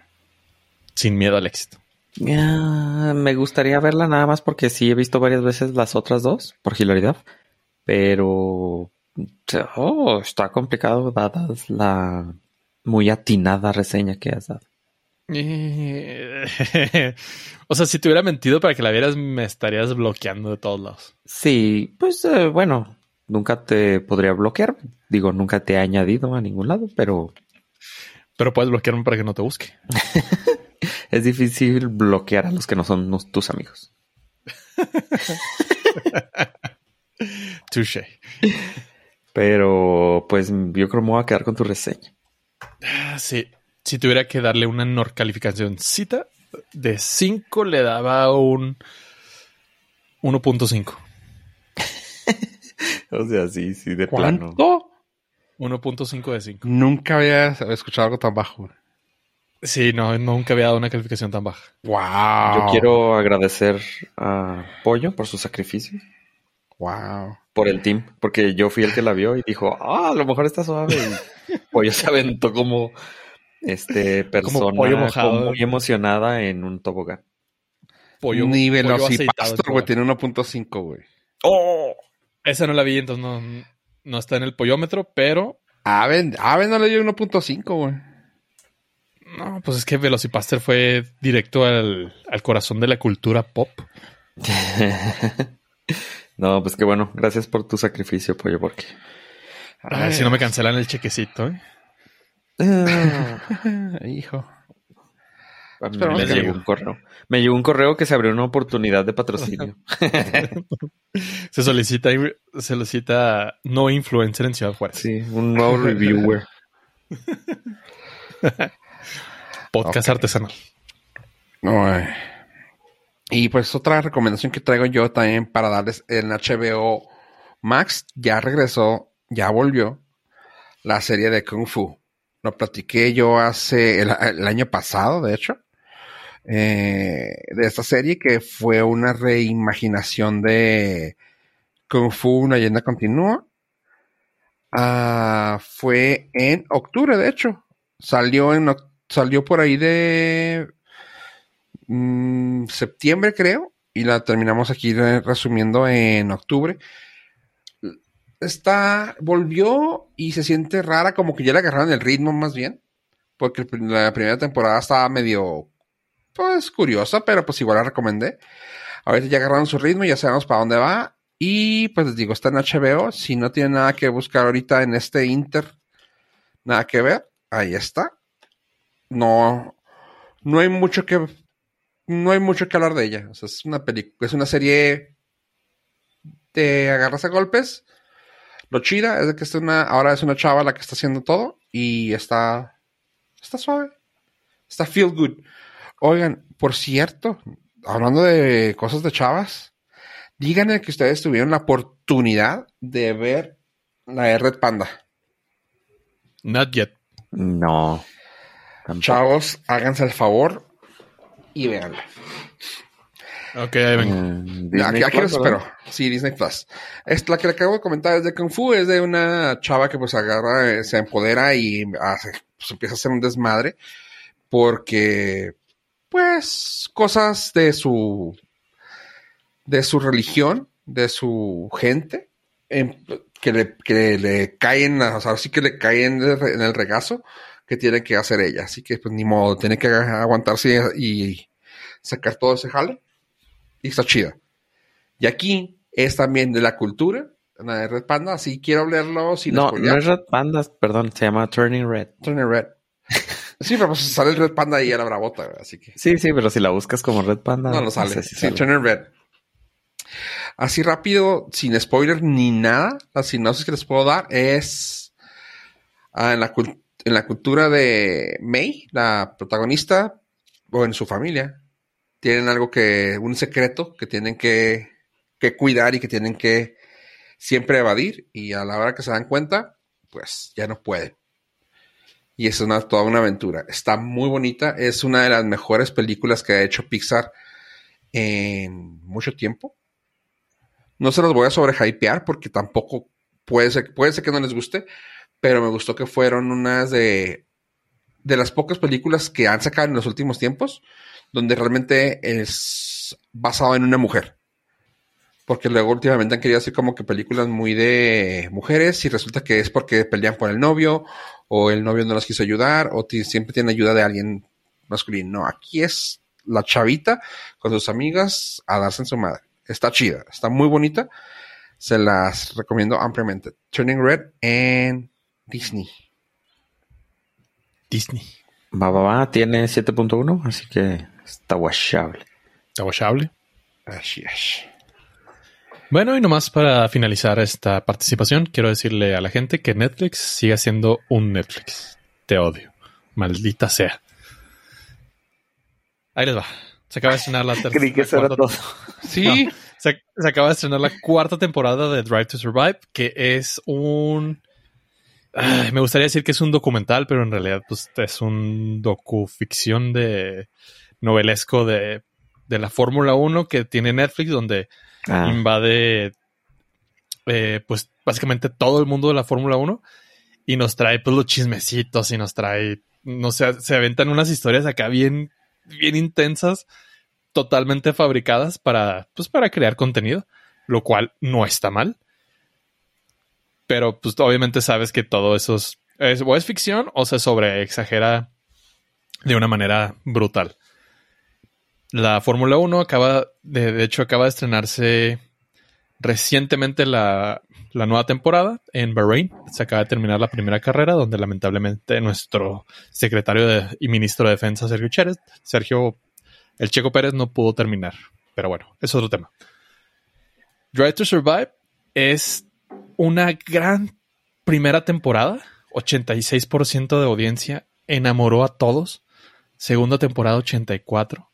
[SPEAKER 2] Sin miedo al éxito.
[SPEAKER 3] Ya, me gustaría verla nada más porque sí he visto varias veces las otras dos, por hilaridad. Pero oh, está complicado dada la muy atinada reseña que has dado. (laughs)
[SPEAKER 2] o sea, si te hubiera mentido para que la vieras, me estarías bloqueando de todos lados.
[SPEAKER 3] Sí, pues eh, bueno, nunca te podría bloquear. Digo, nunca te he añadido a ningún lado, pero.
[SPEAKER 2] Pero puedes bloquearme para que no te busque. (laughs)
[SPEAKER 3] es difícil bloquear a los que no son tus amigos. (laughs)
[SPEAKER 2] Touché.
[SPEAKER 3] Pero, pues yo creo que me voy a quedar con tu reseña.
[SPEAKER 2] Ah, sí. Si tuviera que darle una nor calificación cita, de 5 le daba un 1.5. (laughs)
[SPEAKER 3] o sea, sí, sí, de
[SPEAKER 1] ¿Cuánto?
[SPEAKER 3] plano.
[SPEAKER 2] 1.5 de 5.
[SPEAKER 1] Nunca había escuchado algo tan bajo.
[SPEAKER 2] Sí, no, nunca había dado una calificación tan baja.
[SPEAKER 1] Wow.
[SPEAKER 3] Yo quiero agradecer a Pollo por su sacrificio.
[SPEAKER 1] Wow.
[SPEAKER 3] Por el team, porque yo fui el que la vio y dijo, ah, a lo mejor está suave. Y (laughs) Pollo se aventó como este persona
[SPEAKER 2] Como pollo mojado.
[SPEAKER 3] como muy emocionada en un tobogán.
[SPEAKER 2] Pollo,
[SPEAKER 1] Ni Velocipastor, güey, tiene 1.5, güey.
[SPEAKER 3] ¡Oh!
[SPEAKER 2] Esa no la vi, entonces no, no está en el pollómetro, pero
[SPEAKER 1] Aven, Aven no le dio 1.5, güey.
[SPEAKER 2] No, pues es que Velocipaster fue directo al, al corazón de la cultura pop. (laughs)
[SPEAKER 3] no, pues qué bueno. Gracias por tu sacrificio, Pollo, porque...
[SPEAKER 2] A ver si no me cancelan el chequecito. ¿eh? (laughs)
[SPEAKER 1] Hijo.
[SPEAKER 3] A mí
[SPEAKER 1] Esperemos
[SPEAKER 3] me
[SPEAKER 1] que
[SPEAKER 3] llegó un correo. Me llegó un correo que se abrió una oportunidad de patrocinio. (laughs)
[SPEAKER 2] Se solicita, se solicita no influencer en Ciudad Juárez.
[SPEAKER 3] sí, un nuevo reviewer.
[SPEAKER 2] Podcast artesanal.
[SPEAKER 1] No, eh. Y pues otra recomendación que traigo yo también para darles en HBO Max, ya regresó, ya volvió la serie de Kung Fu. Lo platiqué yo hace el, el año pasado, de hecho, eh, de esta serie que fue una reimaginación de Kung Fu, una leyenda continúa. Ah, fue en octubre, de hecho. Salió en oc- salió por ahí de mm, septiembre, creo, y la terminamos aquí re- resumiendo en octubre. Está, volvió y se siente rara, como que ya le agarraron el ritmo más bien, porque la primera temporada estaba medio, pues, curiosa, pero pues igual la recomendé. Ahorita ya agarraron su ritmo, ya sabemos para dónde va. Y pues les digo, está en HBO. Si no tiene nada que buscar ahorita en este Inter, nada que ver, ahí está. No, no hay mucho que, no hay mucho que hablar de ella. O sea, es una película, es una serie de agarras a golpes. Lo chida es de que es una, ahora es una chava la que está haciendo todo y está, está suave. Está feel good. Oigan, por cierto, hablando de cosas de chavas, díganme que ustedes tuvieron la oportunidad de ver la de Red Panda.
[SPEAKER 2] Not yet.
[SPEAKER 3] No. Tampoco.
[SPEAKER 1] Chavos, háganse el favor y véanla.
[SPEAKER 2] Ok, ahí vengo.
[SPEAKER 1] Ya,
[SPEAKER 3] Disney
[SPEAKER 1] aquí, aquí los
[SPEAKER 3] Plus, ¿verdad?
[SPEAKER 1] espero. Sí, Disney Plus. Es, la que le acabo de comentar es de Kung Fu, es de una chava que pues agarra, eh, se empodera y hace, pues, empieza a hacer un desmadre porque, pues, cosas de su, de su religión, de su gente, em, que le, que le caen, o sea, sí que le caen en el regazo que tiene que hacer ella. Así que, pues, ni modo, tiene que aguantarse y sacar todo ese jale. Y está chida. Y aquí es también de la cultura, la de Red Panda, así quiero hablarlo sin
[SPEAKER 3] No, no es Red Pandas, perdón, se llama Turning Red.
[SPEAKER 1] Turner Red. (laughs) Sí, pero pues sale el Red Panda ahí a la bravota, así que
[SPEAKER 3] Sí, sí, pero si la buscas como Red Panda.
[SPEAKER 1] no, no sale.
[SPEAKER 3] sé si
[SPEAKER 1] sí,
[SPEAKER 3] sale.
[SPEAKER 1] Turner Red. Así rápido, sin spoiler ni nada, la sinopsis que les puedo dar es ah, en, la, cul- en la cultura de May, la protagonista, o en su familia, tienen algo que, un secreto que tienen que, que cuidar y que tienen que siempre evadir, y a la hora que se dan cuenta, pues ya no pueden. Y es una, toda una aventura. Está muy bonita. Es una de las mejores películas que ha hecho Pixar en mucho tiempo. No se los voy a sobrehypear porque tampoco puede ser, puede ser que no les guste, pero me gustó que fueron unas de, de las pocas películas que han sacado en los últimos tiempos donde realmente es basado en una mujer. Porque luego últimamente han querido hacer como que películas muy de mujeres y resulta que es porque pelean por el novio o el novio no las quiso ayudar o siempre tiene ayuda de alguien masculino. No, aquí es la chavita con sus amigas a darse en su madre. Está chida, está muy bonita. Se las recomiendo ampliamente. Turning Red en Disney.
[SPEAKER 2] Disney.
[SPEAKER 3] Va, va, va, tiene 7.1, así que está washable.
[SPEAKER 2] Está washable.
[SPEAKER 1] Así es.
[SPEAKER 2] Bueno, y nomás para finalizar esta participación, quiero decirle a la gente que Netflix sigue siendo un Netflix. Te odio. Maldita sea. Ahí les va. Se acaba de estrenar la (laughs) tercera.
[SPEAKER 3] Creí que eso era todo.
[SPEAKER 1] Sí.
[SPEAKER 2] No, se, se acaba de estrenar la cuarta temporada de Drive to Survive, que es un. Ay, me gustaría decir que es un documental, pero en realidad pues, es un docuficción de novelesco de, de la Fórmula 1 que tiene Netflix, donde
[SPEAKER 3] Ah,
[SPEAKER 2] invade eh, pues básicamente todo el mundo de la Fórmula 1 y nos trae pues los chismecitos y nos trae, no sé, se aventan unas historias acá bien, bien intensas, totalmente fabricadas para, pues para crear contenido, lo cual no está mal. Pero pues obviamente sabes que todo eso es, es- o es ficción o se sobre exagera de una manera brutal. La Fórmula 1 acaba, de, de hecho, acaba de estrenarse recientemente la, la nueva temporada en Bahrein. Se acaba de terminar la primera carrera, donde lamentablemente nuestro secretario y ministro de Defensa, Sergio Chérez, Sergio el Checo Pérez, no pudo terminar. Pero bueno, es otro tema. Drive to Survive es una gran primera temporada. 86% de audiencia enamoró a todos. Segunda temporada 84.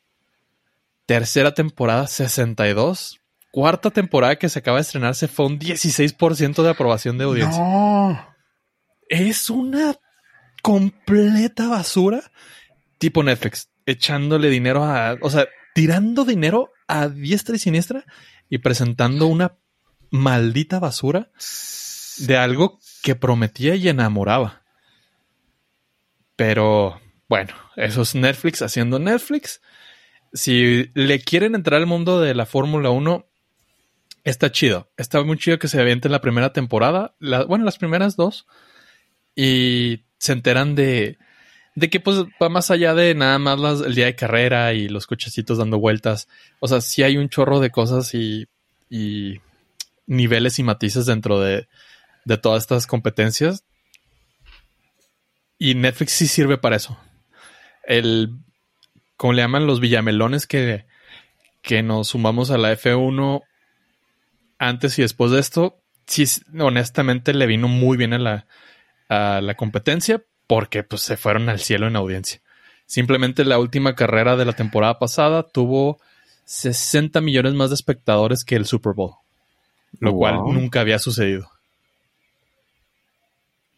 [SPEAKER 2] Tercera temporada 62. Cuarta temporada que se acaba de estrenar se fue un 16% de aprobación de audiencia.
[SPEAKER 1] No.
[SPEAKER 2] Es una completa basura tipo Netflix, echándole dinero a, o sea, tirando dinero a diestra y siniestra y presentando una maldita basura de algo que prometía y enamoraba. Pero bueno, eso es Netflix haciendo Netflix. Si le quieren entrar al mundo de la Fórmula 1, está chido. Está muy chido que se aviente la primera temporada. La- bueno, las primeras dos. Y se enteran de, de que pues va más allá de nada más el día de carrera y los cochecitos dando vueltas. O sea, sí hay un chorro de cosas y, y niveles y matices dentro de, todas estas competencias. Y Netflix sí sirve para eso. El, como le llaman los villamelones que, que nos sumamos a la F1 antes y después de esto, sí, honestamente le vino muy bien a la, a la competencia porque pues se fueron al cielo en audiencia. Simplemente la última carrera de la temporada pasada tuvo 60 millones más de espectadores que el Super Bowl, lo
[SPEAKER 3] Wow.
[SPEAKER 2] cual nunca había sucedido.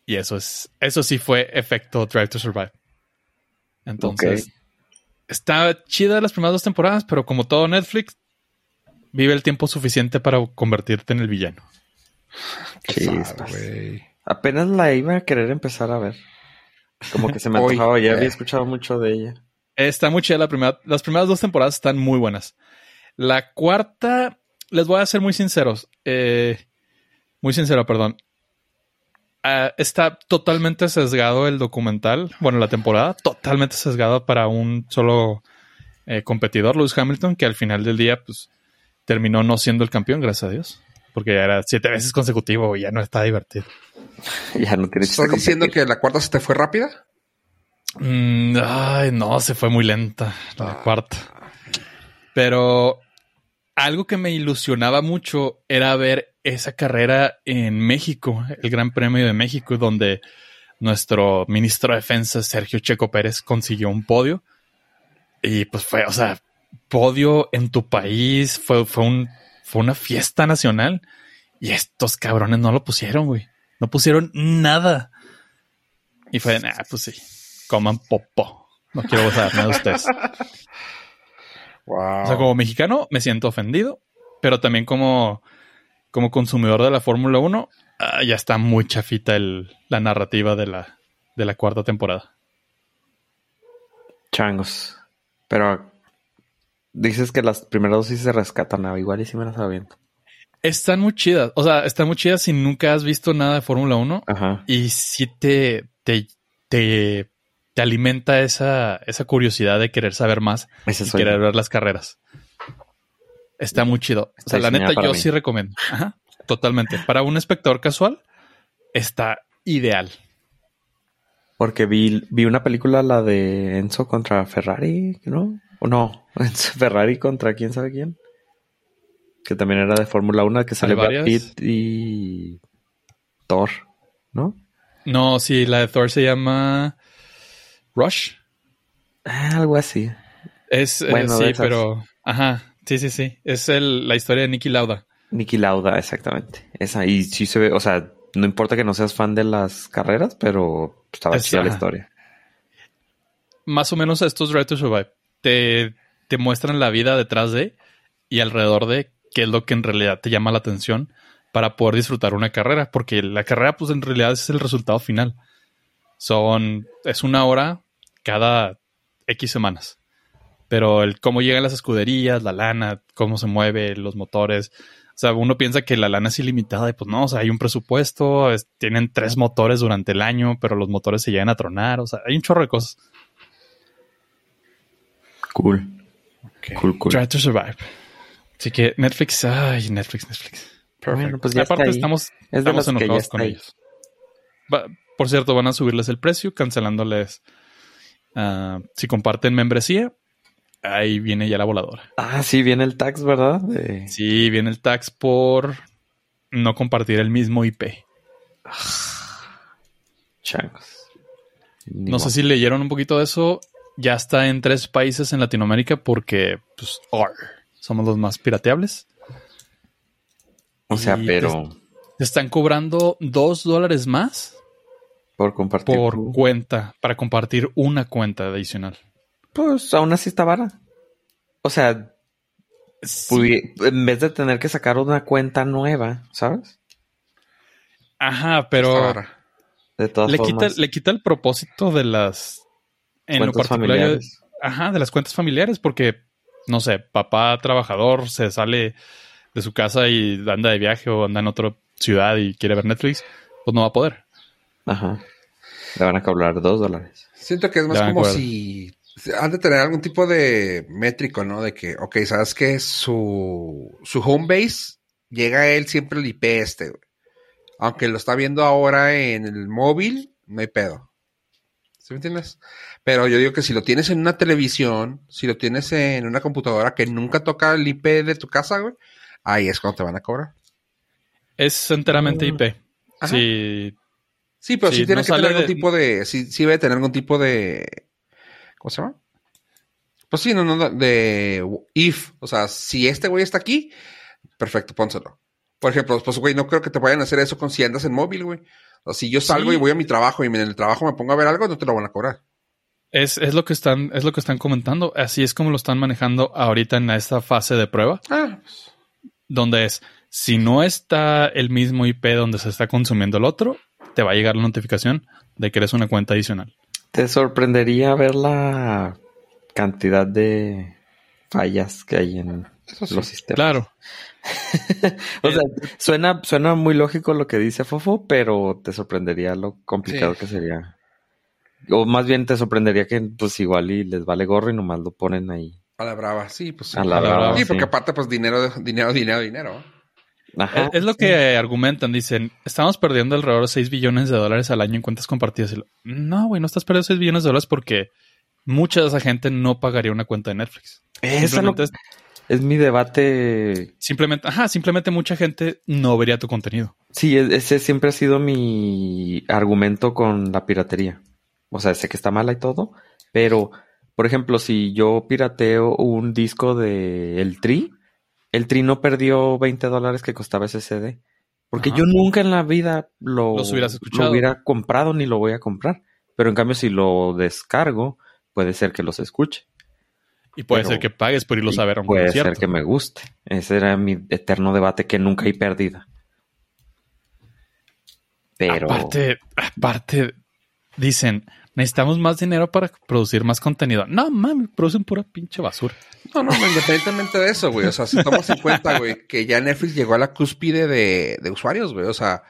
[SPEAKER 2] Y eso es, eso sí fue efecto Drive to Survive. Entonces, está chida las primeras dos temporadas, pero como todo Netflix, vive el tiempo suficiente para convertirte en el villano.
[SPEAKER 1] Qué
[SPEAKER 3] Chispas.
[SPEAKER 1] sad, güey.
[SPEAKER 3] Apenas la iba a querer empezar a ver. Como que se me (laughs) antojaba, ya
[SPEAKER 1] eh.
[SPEAKER 3] había escuchado mucho de ella.
[SPEAKER 2] Está muy chida la primera. Las primeras dos temporadas están muy buenas. La cuarta, les voy a ser muy sinceros. eh, muy sincero, perdón. Ah, está totalmente sesgado el documental. Bueno, la temporada, totalmente sesgado para un solo eh, competidor, Lewis Hamilton, que al final del día, pues, terminó no siendo el campeón, gracias a Dios. Porque ya era siete veces consecutivo y ya no está divertido. (laughs)
[SPEAKER 3] Ya no tiene
[SPEAKER 1] ¿Estás diciendo que la cuarta se te fue rápida?
[SPEAKER 2] Mm, ay, no, se fue muy lenta la
[SPEAKER 1] Ah.
[SPEAKER 2] cuarta. Pero algo que me ilusionaba mucho era ver esa carrera en México, el Gran Premio de México, donde nuestro ministro de Defensa, Sergio Checo Pérez, consiguió un podio. Y pues fue, o sea, podio en tu país, fue, fue, un, fue una fiesta nacional. Y estos cabrones no lo pusieron, güey. No pusieron nada. Y fue, nah, pues sí, coman popó. No quiero gozar nada de ustedes. (laughs)
[SPEAKER 1] Wow.
[SPEAKER 2] O sea, como mexicano me siento ofendido, pero también como, como consumidor de la Fórmula 1, ah, ya está muy chafita el, la narrativa de la, de la cuarta temporada.
[SPEAKER 3] Changos. Pero Dices que las primeras dos sí se rescatan, igual y sí me las aviento.
[SPEAKER 2] Están muy chidas. O sea, están muy chidas si nunca has visto nada de Fórmula 1.
[SPEAKER 3] Ajá.
[SPEAKER 2] Y te, te, te, te alimenta esa, esa curiosidad de querer saber más
[SPEAKER 3] Ese
[SPEAKER 2] y querer ver las carreras. Está muy chido. O sea,
[SPEAKER 3] Está
[SPEAKER 2] la neta, yo
[SPEAKER 3] mí.
[SPEAKER 2] sí recomiendo. Ajá, totalmente. Para un espectador casual, está ideal.
[SPEAKER 3] Porque vi, vi una película, la de Enzo contra Ferrari, ¿no? O no, (laughs) Enzo Ferrari contra quién sabe quién. Que también era de Fórmula 1, que sale Brad. Pitt y Thor, ¿no?
[SPEAKER 2] No, sí, la de Thor se llama Rush.
[SPEAKER 3] Ah, algo así.
[SPEAKER 2] Es, eh,
[SPEAKER 3] Bueno,
[SPEAKER 2] sí,
[SPEAKER 3] esas.
[SPEAKER 2] pero, ajá, sí, sí, sí. Es el, la historia de Nicky Lauda.
[SPEAKER 3] Niki Lauda, exactamente. Esa, y sí se ve, o sea, no importa que no seas fan de las carreras, pero estaba
[SPEAKER 2] Es-
[SPEAKER 3] chida la historia.
[SPEAKER 2] Más o menos estos Drive to Survive te, te muestran la vida detrás de y alrededor de qué es lo que en realidad te llama la atención para poder disfrutar una carrera, porque la carrera, pues en realidad es el resultado final. Son, es una hora cada X semanas. Pero el cómo llegan las escuderías, la lana, cómo se mueve, los motores. O sea, uno piensa que la lana es ilimitada y pues no, o sea, hay un presupuesto, es- tienen tres motores durante el año, pero los motores se llegan a tronar, o sea, hay un chorro de cosas.
[SPEAKER 3] Cool, cool, cool.
[SPEAKER 2] Try to Survive. Así que Netflix, ay, Netflix, Netflix.
[SPEAKER 3] Bueno, pues ya
[SPEAKER 2] Aparte
[SPEAKER 3] está ahí.
[SPEAKER 2] estamos,
[SPEAKER 3] Es
[SPEAKER 2] estamos enojados con
[SPEAKER 3] ahí.
[SPEAKER 2] ellos. Va- por cierto, van a subirles el precio, cancelándoles. Ah, si comparten membresía, ahí viene ya la voladora.
[SPEAKER 3] Ah, sí, viene el tax, ¿verdad? De-
[SPEAKER 2] Sí, viene el tax por no compartir el mismo IP.
[SPEAKER 3] Changos. Ni
[SPEAKER 2] No sé si leyeron un poquito de eso. Ya está en tres países en Latinoamérica porque, pues, somos los más pirateables.
[SPEAKER 3] O sea,
[SPEAKER 2] y
[SPEAKER 3] pero
[SPEAKER 2] Te están cobrando dos dólares más
[SPEAKER 3] por compartir.
[SPEAKER 2] por
[SPEAKER 3] tu-
[SPEAKER 2] cuenta para compartir una cuenta adicional.
[SPEAKER 3] Pues aún así está vara. O sea, en vez de tener que sacar una cuenta nueva, ¿sabes?
[SPEAKER 2] Ajá, pero.
[SPEAKER 3] De todas
[SPEAKER 2] le quita,
[SPEAKER 3] formas.
[SPEAKER 2] le quita el propósito de las en lo particular
[SPEAKER 3] familiares.
[SPEAKER 2] ajá, de las cuentas familiares, porque no sé, papá trabajador se sale de su casa y anda de viaje o anda en otra ciudad y quiere ver Netflix, pues no va a poder.
[SPEAKER 3] Ajá. Le van a cobrar dos dólares.
[SPEAKER 1] Siento que es más como si han de tener algún tipo de métrico, ¿no? De que, ok, sabes que su, su home base llega a él siempre el IP este, güey. Aunque lo está viendo ahora en el móvil, no hay pedo. ¿Sí me entiendes? Pero yo digo que si lo tienes en una televisión, si lo tienes en una computadora que nunca toca el IP de tu casa, güey, ahí es cuando te van a cobrar.
[SPEAKER 2] Es enteramente
[SPEAKER 3] Mm.
[SPEAKER 2] IP.
[SPEAKER 1] Ajá.
[SPEAKER 2] Sí,
[SPEAKER 1] Sí, pero sí,
[SPEAKER 2] Sí,
[SPEAKER 1] tiene
[SPEAKER 2] no
[SPEAKER 1] que tener algún tipo de. Sí, sí debe tener algún tipo de. ¿Cómo se llama? Pues sí, no, no, de if. O sea, si este güey está aquí, perfecto, pónselo. Por ejemplo, pues, güey, no creo que te vayan a hacer eso con si andas en móvil, güey. O sea, si yo salgo
[SPEAKER 2] Sí.
[SPEAKER 1] y voy a mi trabajo y en el trabajo me pongo a ver algo, no te lo van a cobrar.
[SPEAKER 2] es, es lo que están, es lo que están comentando. Así es como lo están manejando ahorita en esta fase de prueba.
[SPEAKER 1] Ah, pues,
[SPEAKER 2] donde es, si no está el mismo IP donde se está consumiendo el otro, te va a llegar la notificación de que eres una cuenta adicional.
[SPEAKER 3] ¿Te sorprendería ver la cantidad de fallas que hay en
[SPEAKER 1] sí.
[SPEAKER 3] los sistemas?
[SPEAKER 2] Claro. (laughs)
[SPEAKER 3] O sea, suena, suena muy lógico lo que dice Fofo, pero te sorprendería lo complicado
[SPEAKER 1] Sí.
[SPEAKER 3] que sería. O más bien te sorprendería que pues igual y les vale gorro y nomás lo ponen ahí.
[SPEAKER 1] a la brava. Sí, pues sí.
[SPEAKER 3] A la
[SPEAKER 2] A la
[SPEAKER 3] brava,
[SPEAKER 1] sí. porque aparte, pues dinero, dinero, dinero, dinero.
[SPEAKER 3] Ajá.
[SPEAKER 2] es, lo que argumentan, dicen, estamos perdiendo alrededor de 6 billones de dólares al año en cuentas compartidas. Y lo- no, güey, no estás perdiendo 6 billones de dólares porque mucha de esa gente no pagaría una cuenta de Netflix.
[SPEAKER 3] Esa no-
[SPEAKER 2] es-
[SPEAKER 3] es mi debate.
[SPEAKER 2] simplemente, ajá, simplemente mucha gente no vería tu contenido.
[SPEAKER 3] Sí, e- ese siempre ha sido mi argumento con la piratería. O sea, sé que está mala y todo, pero, por ejemplo, si yo pirateo un disco de El Tri, el Tri no perdió 20 dólares que costaba ese CD. Porque
[SPEAKER 2] Ajá.
[SPEAKER 3] yo nunca en la vida lo, hubiera comprado ni lo voy a comprar. Pero en cambio, si lo descargo, puede ser que los escuche.
[SPEAKER 2] Y puede
[SPEAKER 3] Pero-
[SPEAKER 2] ser que pagues por irlos a ver a un
[SPEAKER 3] puede
[SPEAKER 2] concierto.
[SPEAKER 3] ser que me guste. Ese era mi eterno debate que nunca hay perdida. Pero
[SPEAKER 2] Aparte, aparte, dicen, necesitamos más dinero para producir más contenido. No, mames, producen pura pinche basura.
[SPEAKER 1] No, no, independientemente de eso, güey. O sea, si tomamos en cuenta, güey, que ya Netflix llegó a la cúspide de, de usuarios, güey. O sea,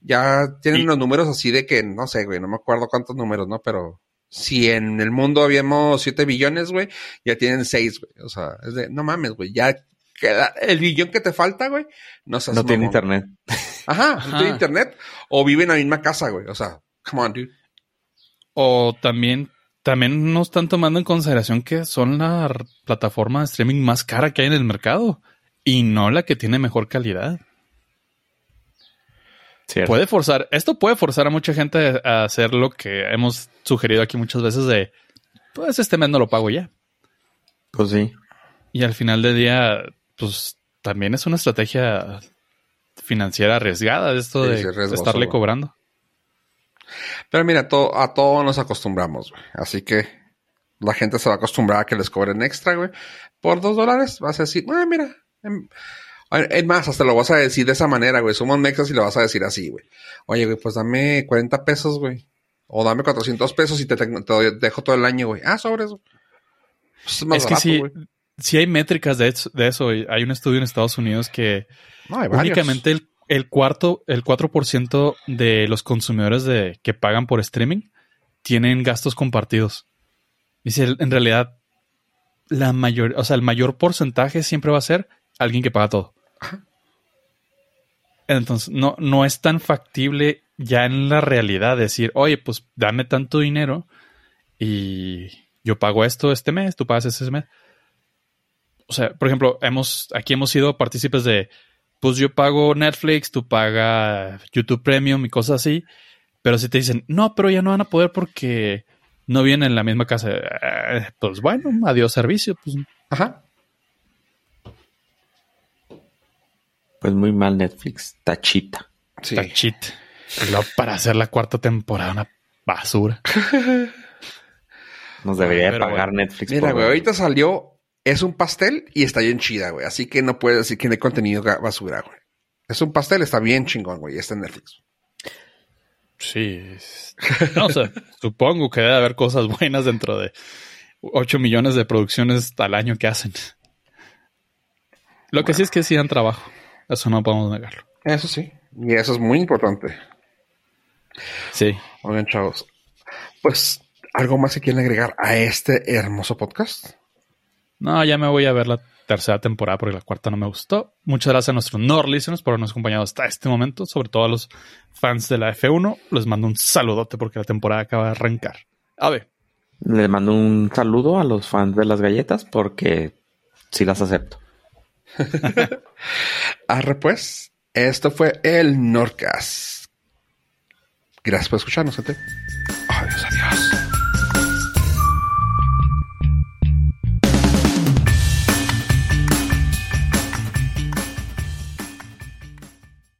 [SPEAKER 1] ya tienen los números así de que, no sé, güey, no me acuerdo cuántos números, ¿no? Pero si en el mundo habíamos 7 billones, güey, ya tienen 6, güey. O sea, es de, no mames, güey, ya queda el billón que te falta, güey, no
[SPEAKER 3] No tiene internet.
[SPEAKER 1] Ajá, no tiene internet. O vive en la misma casa, güey. O sea, come on, dude.
[SPEAKER 2] O también, también no están tomando en consideración que son la plataforma de streaming más cara que hay en el mercado y no la que tiene mejor calidad.
[SPEAKER 3] Cierto.
[SPEAKER 2] Puede forzar, esto puede forzar a mucha gente a hacer lo que hemos sugerido aquí muchas veces de, pues este mes no lo pago ya.
[SPEAKER 3] Pues sí.
[SPEAKER 2] Y al final del día, pues también es una estrategia financiera arriesgada de esto de,
[SPEAKER 1] sí, riesgoso,
[SPEAKER 2] estarle cobrando.
[SPEAKER 1] Pero mira, to- a todo nos acostumbramos, güey. Así que la gente se va a acostumbrar a que les cobren extra, güey. Por dos dólares vas a decir, ah, mira. em, Es más, hasta lo vas a decir de esa manera, güey. Somos mexas y lo vas a decir así, güey. Oye, güey, pues dame 40 pesos, güey. O dame 400 pesos y te, te- te dejo todo el año, güey. Ah, sobres. güey. Pues es más
[SPEAKER 2] es que
[SPEAKER 1] barato,
[SPEAKER 2] sí,
[SPEAKER 1] güey.
[SPEAKER 2] sí hay métricas de eso, de eso. Hay un estudio en Estados Unidos que
[SPEAKER 1] No,
[SPEAKER 2] únicamente el, el cuarto, el 4% de los consumidores de, que pagan por streaming tienen gastos compartidos. Dice, en realidad, la mayor, o sea, el mayor porcentaje siempre va a ser alguien que paga todo. Entonces, no, no es tan factible ya en la realidad decir, oye, pues dame tanto dinero y yo pago esto este mes, tú pagas ese mes. O sea, por ejemplo, hemos, aquí hemos sido partícipes de, pues yo pago Netflix, tú pagas YouTube Premium y cosas así, pero si te dicen, no, pero ya no van a poder porque no vienen en la misma casa, eh, pues bueno, adiós servicio, pues
[SPEAKER 1] Ajá.
[SPEAKER 3] Pues muy mal Netflix. Tachita.
[SPEAKER 1] Sí.
[SPEAKER 2] Y luego para hacer la cuarta temporada, una basura.
[SPEAKER 3] Nos debería
[SPEAKER 2] Pero
[SPEAKER 3] pagar
[SPEAKER 2] bueno.
[SPEAKER 3] Netflix.
[SPEAKER 1] Mira, güey, ahorita salió, es un pastel y está bien chida, güey. Así que no puedes decir que no hay contenido basura, güey. Es un pastel, está bien chingón, güey. y Está en Netflix.
[SPEAKER 2] Sí. No, o sea, (laughs) supongo que debe haber cosas buenas dentro de 8 millones de producciones al año que hacen. Lo que sí es que sí dan trabajo. Eso no podemos negarlo.
[SPEAKER 1] Eso sí. Y eso es muy importante.
[SPEAKER 2] Sí.
[SPEAKER 1] Oigan, chavos. Pues, ¿algo más que quieren agregar a este hermoso podcast?
[SPEAKER 2] No, ya me voy a ver la tercera temporada porque la cuarta no me gustó. Muchas gracias a nuestros Nord listeners por habernos acompañado hasta este momento, sobre todo a los fans de la F1. Les mando un saludote porque la temporada acaba de arrancar. A ver,
[SPEAKER 3] Les mando un saludo a los fans de las galletas porque sí las acepto. (laughs)
[SPEAKER 1] Arre, pues. Esto fue el Norcas. Gracias por escucharnos, gente.